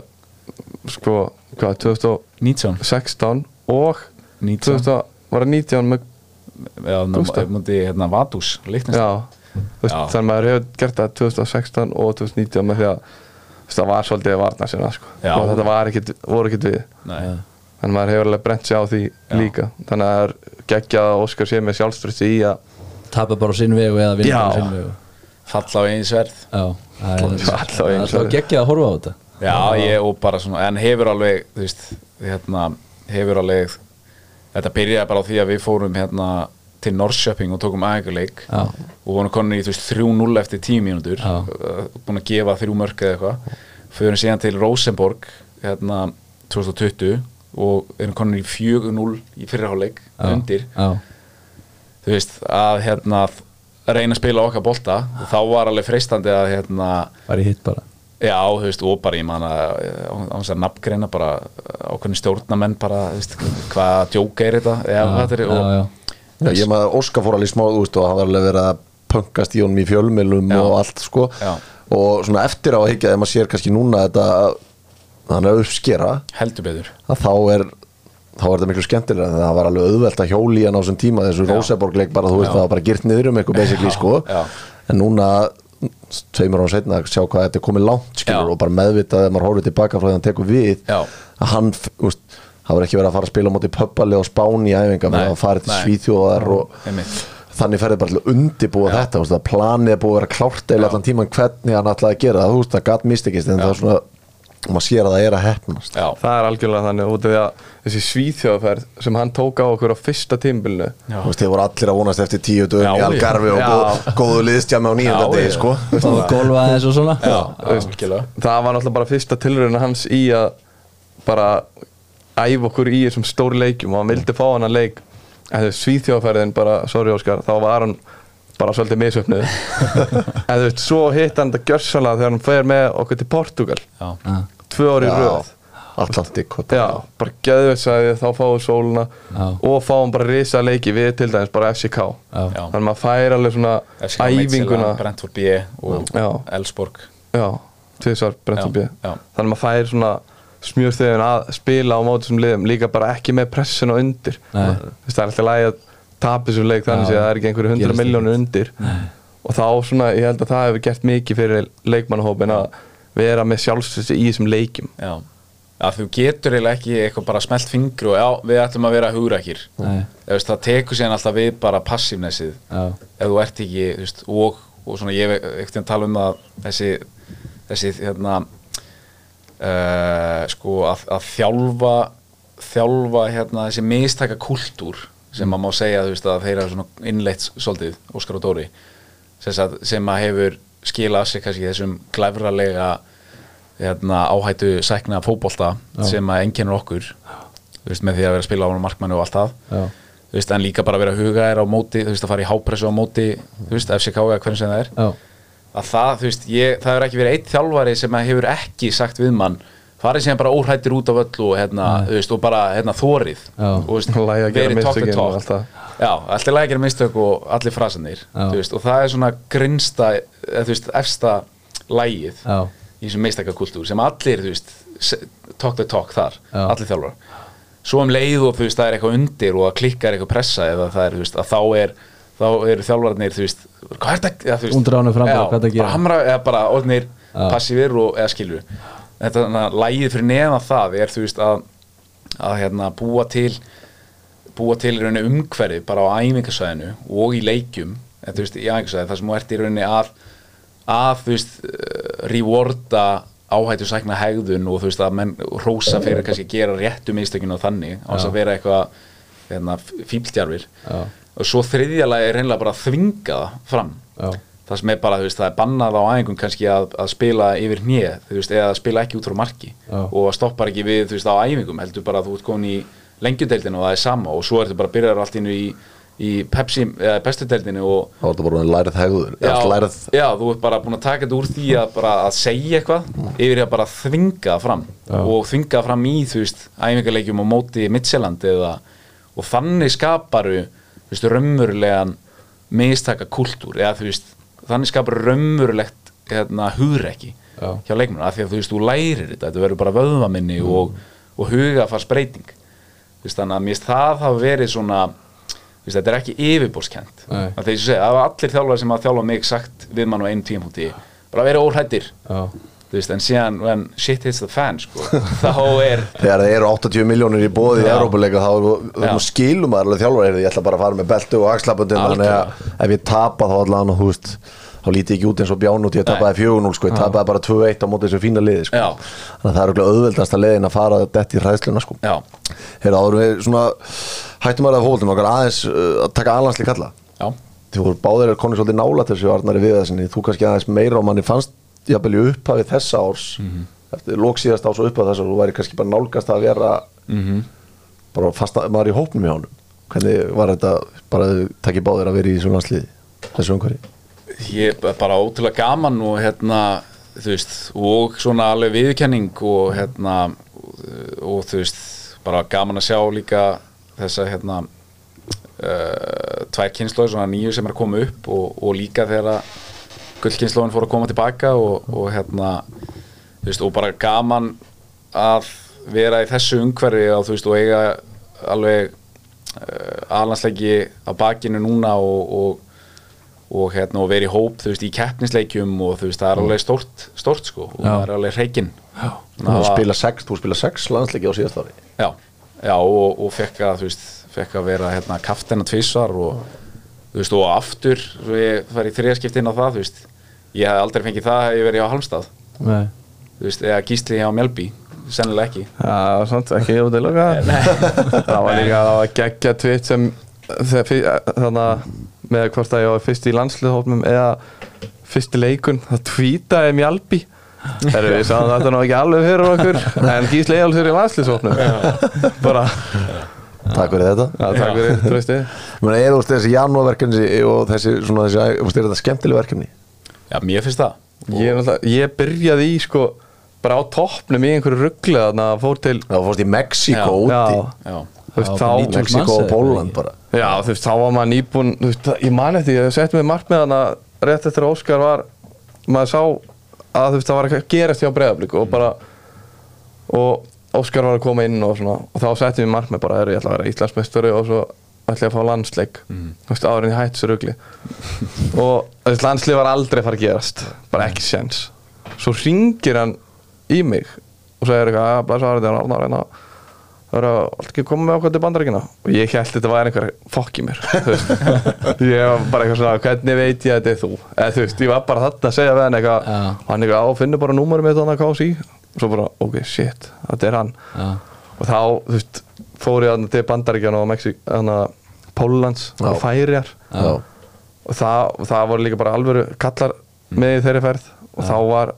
sko, hvað, 19 2016 og 19 2000, var það 19 með, já, múti hérna Vadús, já, þú veist, Já. þannig að maður hefur gert það 2016 og 2019 með því að það var svolítið varna sinna sko. Og þetta var ekkit, voru ekkit við. Nei, þannig að maður hefur alveg brent sig á því Já. líka. Þannig að það er geggjað að Óskar sé með sjálfstressi í að tapa bara á sinn vegu eða vinna á sinn vegu falla á eins verð Já, það er Falla á það er einu alltaf svæði. geggjað að horfa á þetta Já, ég og bara svona, en hefur alveg, þú veist, hérna, hefur alveg, þetta byrjaði bara á því að við fórum hérna til Norrköping og tókum aðeinkuleik Já. og vorum konin í, þú veist, 3-0 eftir 10 mínútur, uh, búin að gefa þrjú mörk eða eitthvað, förum síðan til Rosenborg, hérna, 2020 og erum konin í 4-0 í fyrirháleik undir, Já, þú veist, að hérna, reyna að spila okkar bolta. Þá var alveg freistandi að, hérna, bara í hitt bara Já, þú veist, og bara ég man að á á þess að nafngreina bara ákveðin stjórnamenn bara, þú veist, hvað djóka er þetta, eða hvað þetta er já, og, já. Já, ég maður Óskar fór alveg smá þú veist, og það var alveg verið að pöngast í honum í fjölmilum Já. og allt sko Já. og svona eftir á að higgja þegar maður sér kannski núna þetta hann er að uppskera heldur betur að þá er þá er þetta miklu skemmtilega en það var alveg auðvelt að hjóli hann á þessum tíma þessu Já. Róseborg-leik bara þú veist Já. það var bara girt niður um eitthvað basically sko Já. en núna tveimur án setna að sjá hvað þetta er komið langt skilur og bara meðvitað þegar maður horfður tilbaka frá því að hann tekur við Já. að hann veist, það var ekki verið að fara að spila móti pöppali og spáni í æfinga Nei, menn að fara til. Svíþjóðar og einmitt. þannig ferði bara til að undibúa þetta veist, að planið er búið að vera klárt eða allan tíman hvernig hann ætlaði að gera það það gat mistekist en það er svona maður sér að það er að hefnast Já, það er algjörlega þannig út af því að þessi svíþjóðaferð sem hann tók á okkur á fyrsta tímbilinu Þú veist, þið voru allir að vonast eftir tíu dögum í Algarvi og góð, góðu liðstjami á nýjönda degi sko. Og golfa aðeins og svona. Já, veist, það var náttúrulega bara fyrsta tilröðin hans í að bara æfa okkur í þessum stóri leikjum og hann vildi fá hann að leik. En þessi svíþjóðaferðin bara, sorry Óskar, þá var hann bara svolítið misöfnið en þú veist, svo hitt hann þetta gjörsanlega þegar hann fer með okkur til Portugal Já, tvö ári Já. röð. Atlantik Já, bara geðveitt sagði þá fáum við sóluna Já. og fáum bara risa leiki við til dæmis bara FCK þannig að maður fær alveg svona FCK æfinguna. Brentford B og Já. Elsborg Já, tvisvar Brenton B. Þannig að maður fær svona smjörþegin að spila á móti sem liðum líka bara ekki með pressun og undir. Nei. Þú veist, það er alltaf lægi að tapa þessum leik þannig að það er ekki einhverju hundra ekkert. undir. Og þá svona, ég held að það hefur gert mikið fyrir leikmannahópin að vera með sjálfsvöldi í þessum leikjum. Já, já þú getur eiginlega ekki eitthvað bara smelt fingru og já, við ætlum að vera Nei. Veist, það tekur síðan alltaf við bara passívnessið Já. ef þú ert ekki, þú veist, og, og svona ég ekkert að tala um það þessi, þessi hérna uh, sko að, að þjálfa þjálfa hérna þessi mistaka kultúr sem maður má segja þú veist að þeir eru svona innleitt svolítið, Óskar og Dóri sem, að hefur skilað af sig kannski þessum glæfralega hérna, áhættu sækna fótbolta sem að einkennur okkur þú veist, með því að vera að spila á markmannu og allt það. Þú veist, en líka bara að vera að huga er á móti þú veist, að fara í hápressu á móti þú veist, FCK eða hvernig sem það er. Já. að það, þú veist, ég, það hefur ekki verið eitt þjálfari sem hefur ekki sagt við mann farið sem bara óhættir út af öllu og, hérna, veist, og bara hérna, þórið verið talk the mistökin og talk. allt það. Já, alltaf lægi að gera mistök og allir frasanir veist, og það er svona veist, efsta lægið Já. í þessum meistakakultúr sem allir, talk the talk þar, Já. allir þjálfar svo um leið og þú veist, það er eitthvað undir og að klikka er eitthvað pressa eða það er, þú veist, að þá er þá eru þjálfarnir, þú veist hvað er þetta, eða, þú veist Undir ánum fram bara, já, hvað ertu að gera? bara hamra, eða bara orðnir Já. passífir og, eða skilur þetta, þannig að lægið fyrir neðan það er, þú veist, að að hérna búa til búa til í rauninni umhverfi bara á æfingasvæðinu og í leikjum en þú veist, í æfingasvæði þar sem þú ert í rauninni að að, þú veist, uh, rewarda áhættu sækna hegðun og þú veist að menn rósa fyrir kannski að gera réttu mistökinu og þannig á þess að vera eitthvað hérna, fíltjarfir Já. og svo þriðjalagi er reynilega bara að þvinga það fram Já. Það sem er bara, þú veist, það er bannað á æfingum kannski að, að spila yfir hnið þú veist, eða að spila ekki út frá marki. Já. og stoppar ekki við, þú veist, á æfingum heldur bara að þú ert komin í lengjudeildinu og það er sama. Og svo ertu bara að byrja allt innu í, í Pepsi, eða bestudeildinu og þá er þetta bara lærið hegður. Já, lærið, já, þú ert bara búin að taka þetta úr því að bara að segja eitthvað yfir að bara þvinga fram. Og þvinga fram í, þú veist, æfingaleikjum á móti Midtjylland eða og þannig skaparu, þú veist, raunverulegan mistaka kultúr eða þú veist, þannig skapar raunverulegt hérna, hugrekki Já. hjá leikmennu, af því að þú veist, þú lærir þetta þetta verður bara vöðvaminni og, og hugafarsbreyting þannig að mér það hafa verið svona veist, þetta er ekki segja, það var allir þjálfari sem að þjálfa mig sagt við mann á einu tímpúti bara vera óhættir Já. Þú veist, en síðan when shit hits the fan sko, þá er þegar það eru 80 miljónir í bóði í. Európa-leika þá skilum maður alveg þjálfur ég ætla bara að fara með beltu og axlaböndin þannig að ef ég tapa þá allan þú veist þá líti ég ekki út eins og bján út ég tapaði 4-0 sko, ég tapaði bara 2-1 á móti þessu fína liði sko. Þannig að það er okkur auðveldasta leiðin að fara þetta í hræðsluna sko. Heyrðu, áður við svona hættum að það fólkum okkar aðeins uh, að taka alhansli kalla. Voru báðir er konið svolítið nála þessu Arnari við þessinni, þú kannski aðeins meira og manni fannst jafnvel í upphafið þessa árs eftir lók síðast árs og upphafið þessa árs þú væri kannski bara nálgast að vera bara fast að maður í hópnum hjá honum. Hvernig var þetta bara að takkið báðir að vera í svona sliði þessu umhverfi? Ég er bara ótrúlega gaman og hérna, þú veist og svona alveg viðkenning og hérna og þú veist, bara gaman að sjá líka þessa hérna uh, tvær kynnslóður, svona nýju sem er að koma upp og, og líka þegar að gullkynnslóðin fór að koma tilbaka og, og hérna þú veist, og bara gaman að vera í þessu umhverfi og þú veist, og eiga alveg uh, alhansleiki á bakinu núna og, og og hérna og verið í hóp þú veist í keppnisleikjum og þú veist það er alveg stórt stórt sko og Já. það er alveg hreikinn. Þú spila sex, þú spila sex landsleiki á síðast ári. Já, já og, og fekk að þú veist fekk að vera hérna kaftina tvísvar og þú veist og aftur svo ég fær í þriðaskipt inn á það þú veist ég hef aldrei fengið það að ég verið á Halmstad Nei. þú veist eða gísli hjá Mjölby sennilega ekki. Já, sant, ekki ég út í loka. Það var líka það var geggja tvitt sem fyr- þannig að með hvort að ég var fyrst í landsliðhópnum eða fyrst í leikun það tvítaði Mjálbi Þegar við sáum þetta nú ekki alveg fyrir okkur en Gísli Eyjáls er í landsliðshópnum. Bara, takk fyrir þetta. Já, takk fyrir, trösti meina, er veist þessi janúarverkefni og þessi svona þessi, veist, er þetta skemmtileg verkefni? Já mér finnst það. Ég, er náttúrulega- ég byrjaði í sko bara á toppnum í einhverju ruggli þarna fór til Það fórst í Mexíkó já, úti. Já, Já, þá, bara 90 Mexíkó manns og Póland bara. Já, þú veist, þá var maður nýbúin þú veist, ég man eftir, ég sett mig margt með hana rétt eftir að Óskar var maður sá að þú veist, það var eitthvað að gerast hjá breyðablík og bara og Óskar var að koma inn og svona og þá settum við margt með bara, er ég ætla að vera Íslandsmeistari og svo ætla ég að fá landsleik. Veist, árin ég hætti þessu rugli. Og þessi landsleik var aldrei að fara að gerast. Bara ekki séns. Svo ringir hann í mig og segir eitthvað, að er Arnar hérna. Það er að alltaf ekki koma með okkur til bandaríkina og ég held þetta var einhver fokk í mér ég var bara eitthvað svona hvernig veit ég að þetta er þú? Eða þú veist, ég var bara þarna að segja og með svo bara, ok, shit, þetta er hann. Já. og þá, þú veist, fór ég þarna til bandaríkjana og Mexík, Já. og Færiar og það, og það voru líka bara alvöru kallar með í þeirri ferð. Og þá var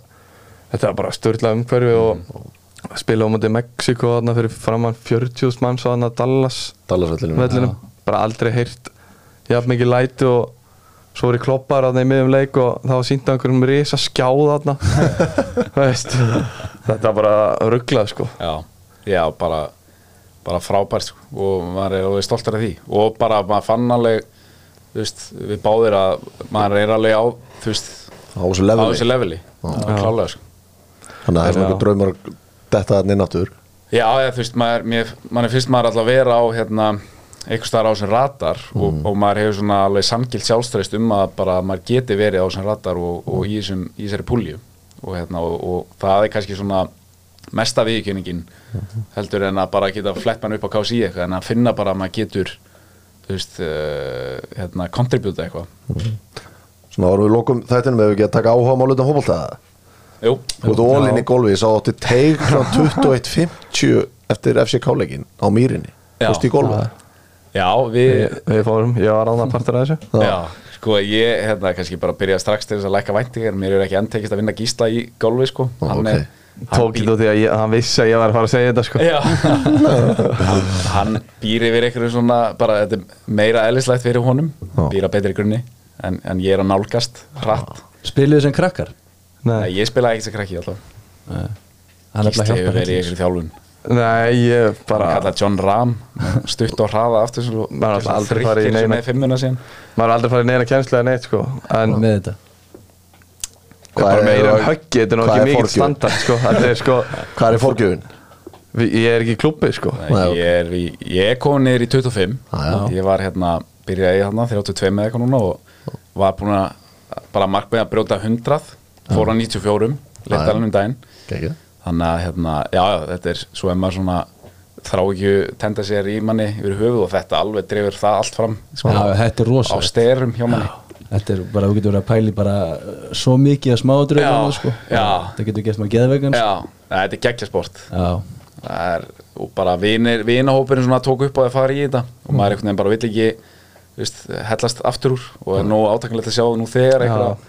þetta var bara störla umhverfi og spila á mútið Mexiko þarna fyrir framann 40.000 manns á þarna Dallas. Dallasvellinum vellinum, bara aldrei heyrt jafn mikið læti og svo voru kloppaður þarna í miðum leik og það var sínt á einhverjum risa skjáð þarna veist, þetta var bara rugglað sko. Já, já bara, bara frábært sko. og maður er alveg stoltur af því. Og bara maður fann alveg veist, við báðir að maður er alveg á þú veist, Á þessu á leveli. Þessu leveli klálega sko. Þannig að það er svona draumar Þetta þarna inn aftur. Já, eða, þú veist, maður, mér, maður finnst maður alltaf að vera á hérna, einhver staðar á þessum radar og, og maður hefur svona alveg samgilt sjálfstæðist um að bara maður geti verið á þessum radar og, og í, þessum, í þessari púlju og, hérna, og, og það er kannski svona mesta viðkenningin heldur en að bara geta flett mann upp á KSI eitthvað en að finna bara að maður getur þú veist, uh, hérna, contributa eitthvað. Svona árum við lokum þættinum ef við ekki að taka áhuga málutan fótbolta? Jú, Þú ert ólinn í golfi, ég sá átti teig frá 21.50 eftir FCK-leikin á Mýrinni. Þú veist í golfa já, við við, við fórum, ég var ráðan partur af þessu. Já, sko ég hérna kannski bara byrja strax til þess að læka væntingar. Mér er ekki endtekist að vinna gísla í golfi sko. Ó, hann ok. er hann tók bý- þetta út því að ég, hann vissi að ég var að fara að segja þetta sko? Já. Hann, hann býr yfir einhverju svona bara þetta er meira eðlislegt fyrir honum. Já. býr að betri grunni en, en ég er að nálgast hratt. Spiluðu sem krakkar? Nei, Nei, ég spilaði ekki sem krakki alltaf. Nei. Hann Gísli bara hefur verið í einhverju þjálfun Nei ég bara bara kallað John Ram stutt og hraða aftur farið í neina- með fimmuna síðan. maður har aldrei farið neina kjenslu eða neitt sko. En með þetta. Hvað bara meira um höggi, þetta er hvað ekki er mikið standard sko. Er sko, Hvað er fórgjöfun? ég er ekki í klubbi sko. Nei, Nei, ég, er, í, ég er komin niður í 25 Ah, já. ég var hérna, byrjaði hérna 32 með eitthvað núna og var búin að bara markmið að brjóta 100 fór á 94, leitt Ah, já. alveg um daginn. Gekki þannig að hérna, já, já, þetta er svo er maður svona þrá ekki tenda sér í manni yfir höfuð og þetta alveg drefur það allt fram sko, Já, þetta er á styrum hjá manni. Þetta er bara, þú getur verið að pæli bara uh, svo mikið að smáðröðum Já, sko. já. Það getur gert maður geðvegan já, þetta er geggjasport já, það er og bara vinir, vinahópurinn svona tók upp á að fara í þetta og maður einhvern veginn bara vill ekki veist, hellast aftur úr og er nóg átakanlegt að sjá nú þegar eitthvað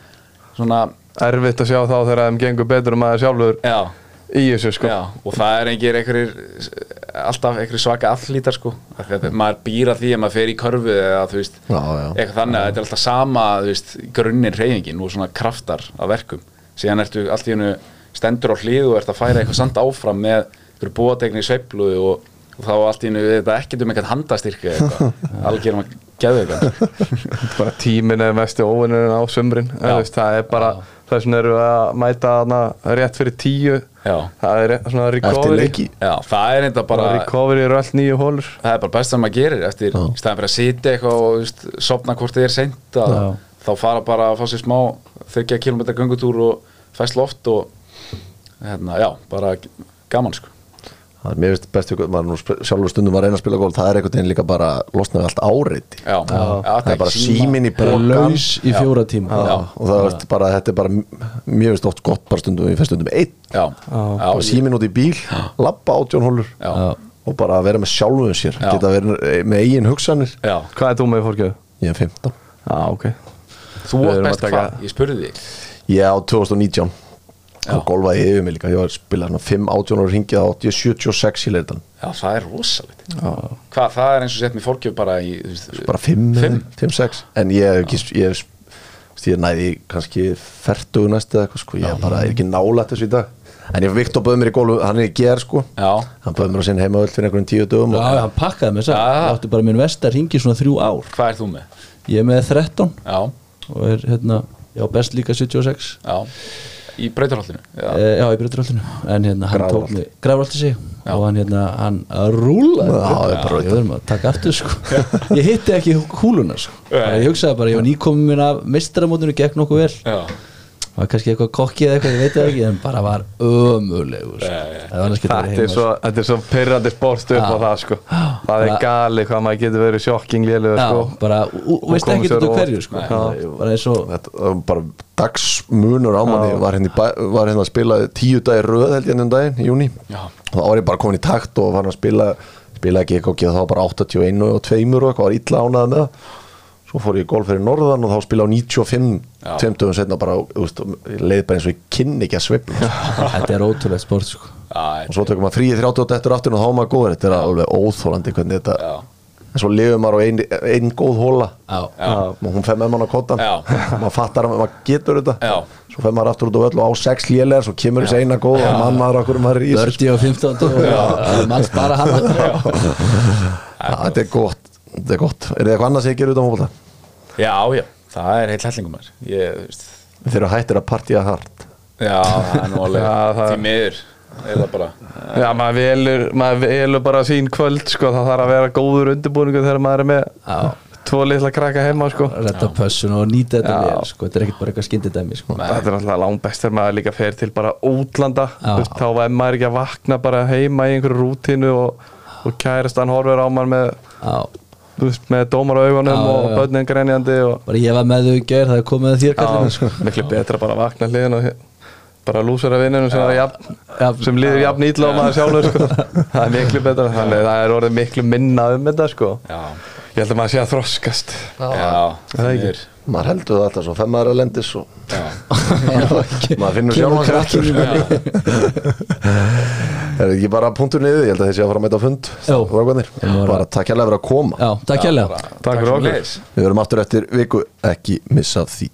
svona, Erfitt að sjá þá þegar þeim gengur betur um maður sjálfur. Já, í þessu sko. Já og það er engir einhverjir alltaf einhverjir svaka allítar sko. Að maður býra því að maður fer í körfu eða þú veist, Já, já. eitthvað þannig að þetta er alltaf sama þú veist, grunninn reyfingin og svona kraftar af verkum, síðan ertu allt í hennu stendur á hlið og ert að færa eitthvað samt áfram með bóðategni sveiflu og, og þá allt í hennu þetta ekkert um eitthvað handastyrki eða eitthvað. Algjör maður geðu eitthvað bara tímin er mestu óvinnurinn á veist, það er bara þess vegna eru að mæta hana rétt fyrir tíu. Já. það er svona recovery. Já, það er enda bara recovery eru allt nýju hólur það er bara best sem maður gerir eftir í staðan fyrir að sitja eitthvað og veist, sopna hvort þið er seint að Já. þá fara bara að fá sér smá 30 km göngutúr og fæst loft og hérna, já, bara gaman sko Það er mér veist best ykkur, maður nú sp- sjálfur stundum að reyna að spila golf, það er einhvern veginn líka bara losnaði allt áreiti. Já, já, Það er bara símin í bókan laus í fjóra tíma. Já, og það er bara, þetta er bara mjög veist oft gott bara stundum, ég fæst stundum einn. Símin út í bíl, labba átjón hólur já, Já. og bara að vera með sjálfum sér Já. geta verið með eigin hugsanir. Já. hvað er þú með fórgjöf? ég er 15 Já, ok. Þú erum best hvað, ég spurði þig. Ég á 2019 Já. Og golfaði yfir mig líka, ég var að spila svona 5 átjón ára hringið á 80, 76 í leirdan Já, það er rosalegt. Hvað, það er eins og sett mér fórgjöf bara í bara 5, Fimm? 5, 6 en ég hef ekki, ég hef ég næði kannski 40 næstu eða eitthvað sko, ég bara er ekki nálægt þessu í dag. En ég Viktor bauð mér í gólu, hann er í ger sko. Já, Hann bauð mér á sinn heimavöld fyrir einhverjum tíu dögum Já, og hann pakkaði með þess að áttu bara minn vestar ringi svona þrjú ár. Hvað er þú með? Ég er með 13 Já, og er hérna, já, best líka 76 já Í brautarhaldinu Já, Já, e, já í breyturhaldinu En hérna, hann Grafarholt. tók mig Grafarholt sig og hann hérna, hann rúlaði. Já, bara Ég verðum að taka aftur sko. Ég hitti ekki húluna sko. Ég hugsaði bara, ég var nýkominn minn af meistaramótinu, gekk nokkuð vel. Já, var kannski eitthvað kokki eða eitthvað, ég veit það ekki En bara var ömulegur sko. Þetta er svo, er pyrrandi sport upp á það sko. Það er gali hvað maður getur verið sjokking lélugur Já, sko. bara, veist ekki sér þetta hverju sko. Já. Bara eins og Þetta var bara dagsmunur á manni. Var hérna, var hérna að spila tíu dagir röð held ég ennum daginn í júni já, og þá var ég bara komin í takt og var að spila spila ekki ekki og þá bara 81 og 2 og eitthvað var illa ánað með það svo fór ég í golf fyrir norðan og þá spila á 95 Já. tveim dögum setna bara þú veist, ég leið bara eins og ég kynni ekki að svipna Þetta er ótrúlegt sport sko. Já, og svo tökum maður frí í 38 eftir aftur og þá er maður góður. Þetta er alveg óþólandi hvernig þetta já, en svo lifum maður á ein, ein góð hóla Já, hún fer með mann á kottan. Já. maður fattar að maður getur þetta. Já. svo fer maður aftur út á öll og á sex lélegar svo kemur þessi eina góð og mann maður okkur maður er í þessu Bördi og 15 og það manns bara hann. Já, þetta er gott þetta er gott, er þið eitthvað annað sem ég gerir út á móla já, já Það er heill hellingum þeir eru hættir að partíja hart Já, það er nú alveg Já, það- Því miður Er það bara. Já, maður velur, maður velur bara sín kvöld sko. Það þarf að vera góður undirbúningu þegar maður er með Já, tvo litla krakka heima sko. Retta pössun og nýta þetta vel sko. Þetta er ekkert bara eitthvað skyndidæmi sko. Þetta er alltaf langt best þegar maður líka fer til bara útlanda. Veist, Þá var maður ekki að vakna bara heima í einhverju rútínu og, og kærastan horfir á mann með, Já, veist, með dómar á augunum Já, og já. börnin grenjandi og bara ég var með þau í gær, það er komið að þér kallinu sko miklu betra bara að vakna hliðin og bara lúsur að vinnunum sem, er sem líður jafn ítla og maður sjálfur sko. það er miklu betra þannig að það er orðið miklu minna um þetta sko. Ég held að maður sé að þroskast já, Það er ekki. Maður heldur það alltaf svo fem maður að lendis og maður finnur sjálf kraftur krakkinn er það ekki bara punktur niður, ég held að þeir sé að fara að mæta á fund bara takk hérlega fyrir að koma. Já, takk sömuleiðis. við verum aftur eftir viku, ekki missa af því